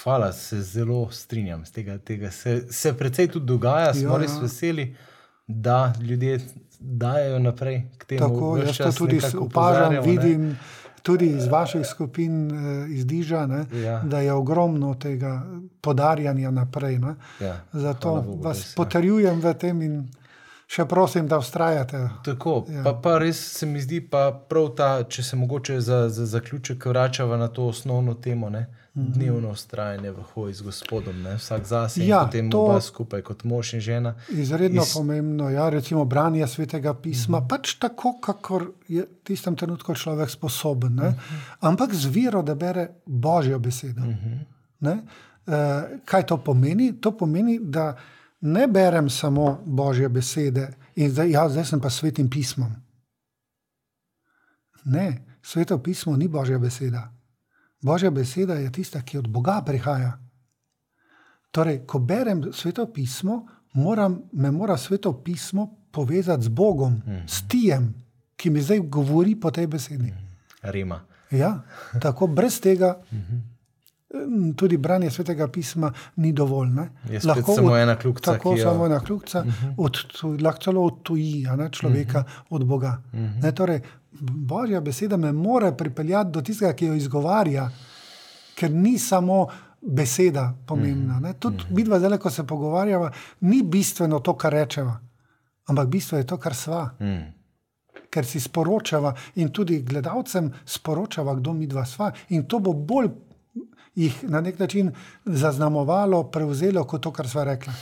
Hvala, se zelo strinjam s tega. tega. Se, se precej tudi dogaja, smo Ja, res ja. veseli, da ljudje dajo naprej k temu. Tako, jaz to tudi opažam, opozarjamo, ne. vidim tudi iz vaših skupin, eh, iz Diža, ne, Ja. da je ogromno tega podarjanja naprej. Ne. Ja, Zato Bogu, vas res, ja. potrjujem v tem in še prosim, da ustrajate. Tako, Ja. ja. pa, pa res se mi zdi, pa prav ta, če se mogoče za, za zaključek vračava na to osnovno temo, ne? Mhm. Dnevno ustrajanje v hoji z Gospodom, ne? vsak zase Ja, in potem to- oba skupaj kot mož in žena. Izredno Iz- pomembno ja, recimo, branje svetega pisma, mm -hmm. pač tako, kakor je v tistem trenutku človek sposoben, mm -hmm. ampak z vero, da bere Božjo besedo. Mm -hmm. uh, kaj to pomeni? To pomeni, da ne berem samo Božje besede in zdaj, ja, zdaj sem pa svetim pismom. Ne, sveto pismo ni Božja beseda. Božja beseda je tista, ki od Boga prihaja. Torej, ko berem sveto pismo, moram, me mora sveto pismo povezati z Bogom, mm -hmm. s Tijem, ki mi zdaj govori po tej besedi. Rima. Ja, tako brez tega. mm, Tudi branje svetega pisma ni dovolj. ne. Je spet samo ena kljukica, Tako jo- samo ena kljukica, uh -huh. od, lahko celo odtuji ne, človeka uh -huh. od Boga. Uh -huh. ne, torej, Božja beseda me mora pripeljati do tistega, ki jo izgovarja, ker ni samo beseda pomembna. ne. Tudi uh -huh. mi dva zdaj, ko se pogovarjava, ni bistveno to, kar rečeva, ampak bistvo je to, kar sva Mm. ker si sporočava in tudi gledalcem sporočava, kdo mi dva sva. In to bo bolj jih na nek način zaznamovalo, prevzelo kot to, kar sva rekla.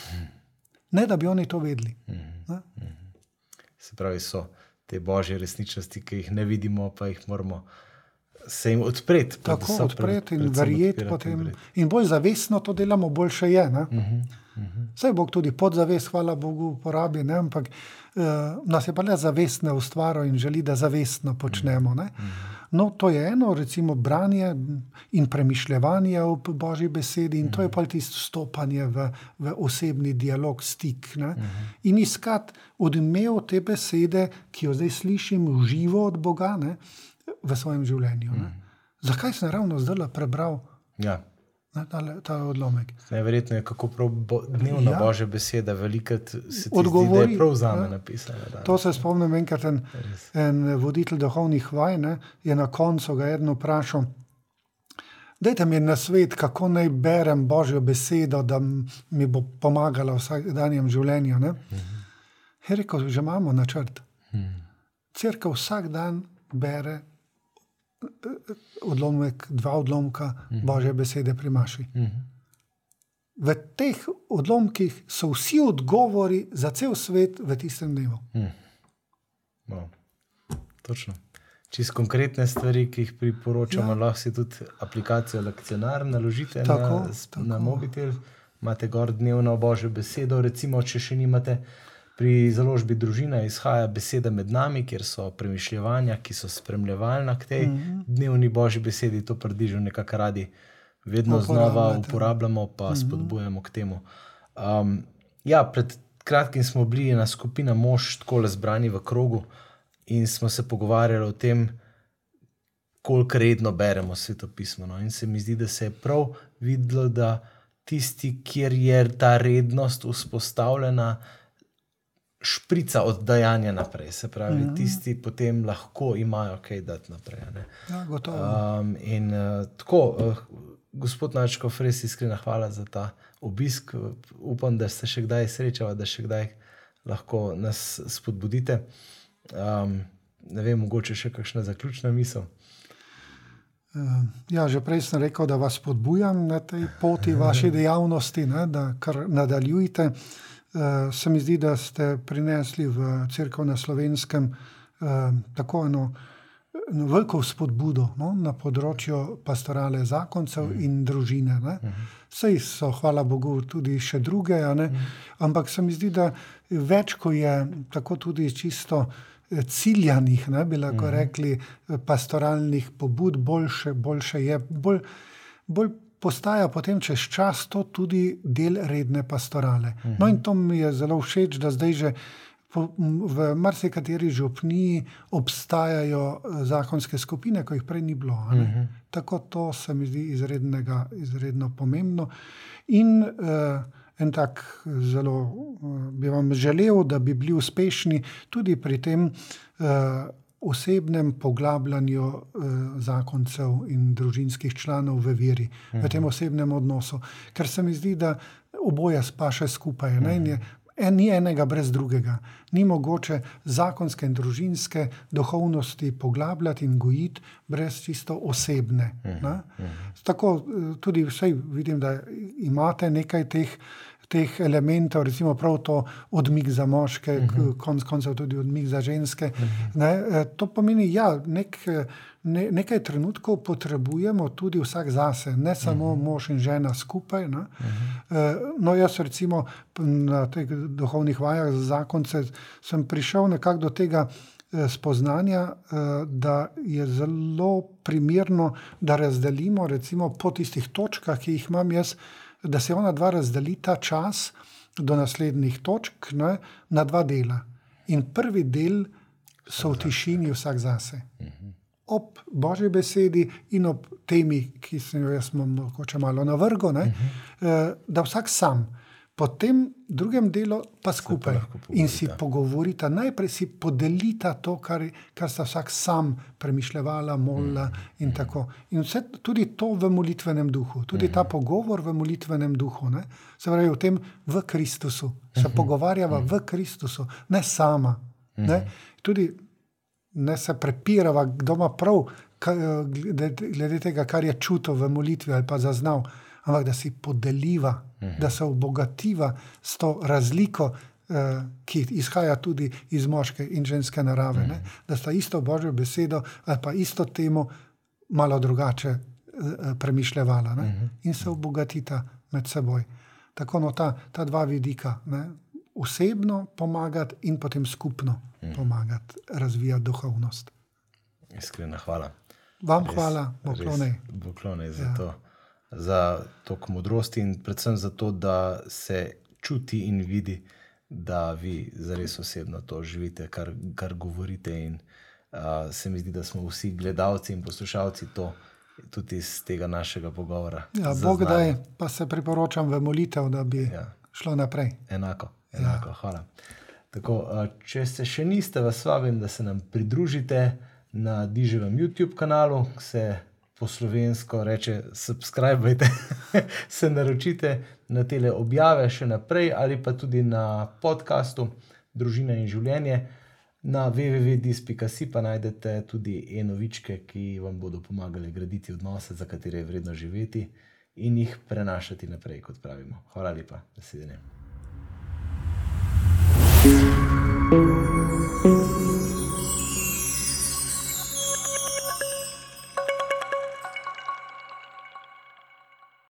Ne, da bi oni to vedeli. Ne? Se pravi, so te božje resničnosti, ki jih ne vidimo, pa jih moramo se jim odpreti. Tako predvsem- odpreti in verjeti in potem. In bolj zavestno to delamo, boljše je. Uh -huh. Vse Bog tudi podzavest, hvala Bogu, uporabi, ne? ampak uh, nas je pa le zavestno ustvaril in želi, da zavestno počnemo. Ne? No, to je eno, recimo, branje in premišljanje o Božji besedi, in to je pa tisto stopanje v, v osebni dialog, stik. Ne? In iskati odmev te besede, ki jo zdaj slišim v živo od Boga ne? v svojem življenju. Ne? Zakaj sem ravno zdaj prebral Ja. Ne, ta, ta odlomek? Neverjetno je, kako prav bo, dnevna Ja. ja. božja beseda velikrat se zdi, Odgovori, je prav za me ja. napisana. Da. To se spomnim, enkrat en, Res. en voditelj duhovnih vaj ne, je na koncu ga eno vprašal. Dajte mi na svet, kako naj berem Božjo besedo, da mi bo pomagala v vsakdanjem življenju. Ne? Je rekel, že imamo načrt. Cerkev vsak dan bere eh, eh, odlomek, dva odlomka Božje besede pri Maši. V teh odlomkih so vsi odgovori za cel svet v tistem dnevu. No. Točno. Čisto konkretne stvari, ki jih priporočamo, Ja. lahko si tudi aplikacijo Lekcionar naložite Tako, na, tako. na mobitel, imate gor dnevno božjo besedo. Recimo, če še nimate, pri založbi Družina izhaja beseda med nami, kjer so premišljanja, ki so spremljevalna k tej mm. -hmm. dnevni božji besedi, to prdižo nekako radi vedno znova uporabljamo, pa mm -hmm. spodbujamo k temu. Um, ja, pred kratkim smo bili ena skupina mož, tako le zbrani v krogu, in smo se pogovarjali o tem, koliko redno beremo svetopismo. No? In se mi zdi, da se je prav videlo, da tisti, kjer je ta rednost vzpostavljena, šprica od dajanja naprej. Se pravi, mm -hmm. tisti potem lahko imajo kaj dati naprej. Ja, gotovo. Um, in uh, tako, uh, gospod Načko, res iskrena hvala za ta obisk. Upam, da ste še kdaj srečali, da še kdaj lahko nas spodbudite. Um, ne vem, mogoče še kakšna zaključna misel. Eh, Ja, že prej sem rekel, da vas podbujam na tej poti vaše dejavnosti, ne, da kar nadaljujete. Eh, Se mi zdi, da ste prinesli v crkvo na slovenskem eh, tako eno, eno veliko spodbudo no, na področju pastorale zakoncev in družine. Ne. Sej so, hvala Bogu, tudi še druge, ne, ampak se mi zdi, da več, ko je tako tudi čisto eh, ciljanih, ne, bi lahko rekli, eh, pastoralnih pobud, boljše, boljše je. Bolj, bolj postaja potem čez čas to tudi del redne pastorale. No, in to mi je zelo všeč, da zdaj že po, v marsikateri župniji obstajajo eh, zakonske skupine, ko jih prej ni bilo. a ne. Tako to se mi zdi izrednega, izredno pomembno. In uh, en tak zelo uh, bi vam želel, da bi bili uspešni tudi pri tem uh, osebnem poglabljanju uh, zakoncev in družinskih članov v veri, v tem osebnem odnosu. Ker se mi zdi, da oboje spaše skupaj. Ne? In je En, ni enega brez drugega. Ni mogoče zakonske in družinske duhovnosti poglabljati in gojiti brez čisto osebne. ne. Tako eh, tudi vsej vidim, da imate nekaj teh, teh elementov, recimo prav to odmik za moške, uh -huh. konec koncev tudi odmik za ženske. Uh -huh. ne, eh, to pomeni, da ja, nek, eh, ne, nekaj trenutkov potrebujemo tudi vsak zase, ne samo uh -huh. mož in žena skupaj. Uh -huh. No, jaz recimo na teh duhovnih vajah za zakonce sem prišel nekako do tega spoznanja, da je zelo primerno, da razdelimo recimo po tistih točkah, ki jih imam jaz, da se ona dva razdelita čas do naslednjih točk ne, na dva dela. In prvi del so v tišini vsak zase. Ob božji besedi in ob temi, ki sem jo jaz mogoče malo navrgel, ne, -huh. da vsak sam. Po tem drugem delu pa skupaj. lahko in si pogovorita. najprej si podelita to, kar, kar sta vsak sam premišljala, molila in tako. In vse tudi to v molitvenem duhu, tudi ta pogovor v molitvenem duhu, ne, se pravi v tem v Kristusu, se pogovarjava v Kristusu, ne sama. Ne, tudi ne se prepirava, kdo ima prav, glede tega, kar je čutil v molitvi ali pa zaznal, ampak da si podeliva, da se obogativa s to razliko, eh, ki izhaja tudi iz moške in ženske narave. Ne? Da sta isto božjo besedo ali pa isto temo malo drugače eh, eh, premišljevala ne? in se obogatita med seboj. Tako no, ta, ta dva vidika. Ne? Osebno pomagati in potem skupno pomagati razvijati duhovnost. Iskrena hvala. Vam res, hvala, poklonej. Poklonej za ja. to. Za to modrosti in predvsem za to, da se čuti in vidi, da vi zares osebno to živite, kar, kar govorite. In uh, se mi zdi, da smo vsi gledalci in poslušalci to tudi iz tega našega pogovora. Ja, Bog da pa se priporočam v molitev, da bi ja. šlo naprej. Enako, enako ja. hvala. Tako, če se še niste, vas vabim, da se nam pridružite na Diževem YouTube kanalu, se po slovensko reče: subskrbite, se naročite na te objave še naprej, ali pa tudi na podkastu Družina in življenje. Na www.dis.si pa najdete tudi e-novičke, ki vam bodo pomagali graditi odnose, za katere je vredno živeti in jih prenašati naprej, kot pravimo. Hvala lepa, da se vidim. thank you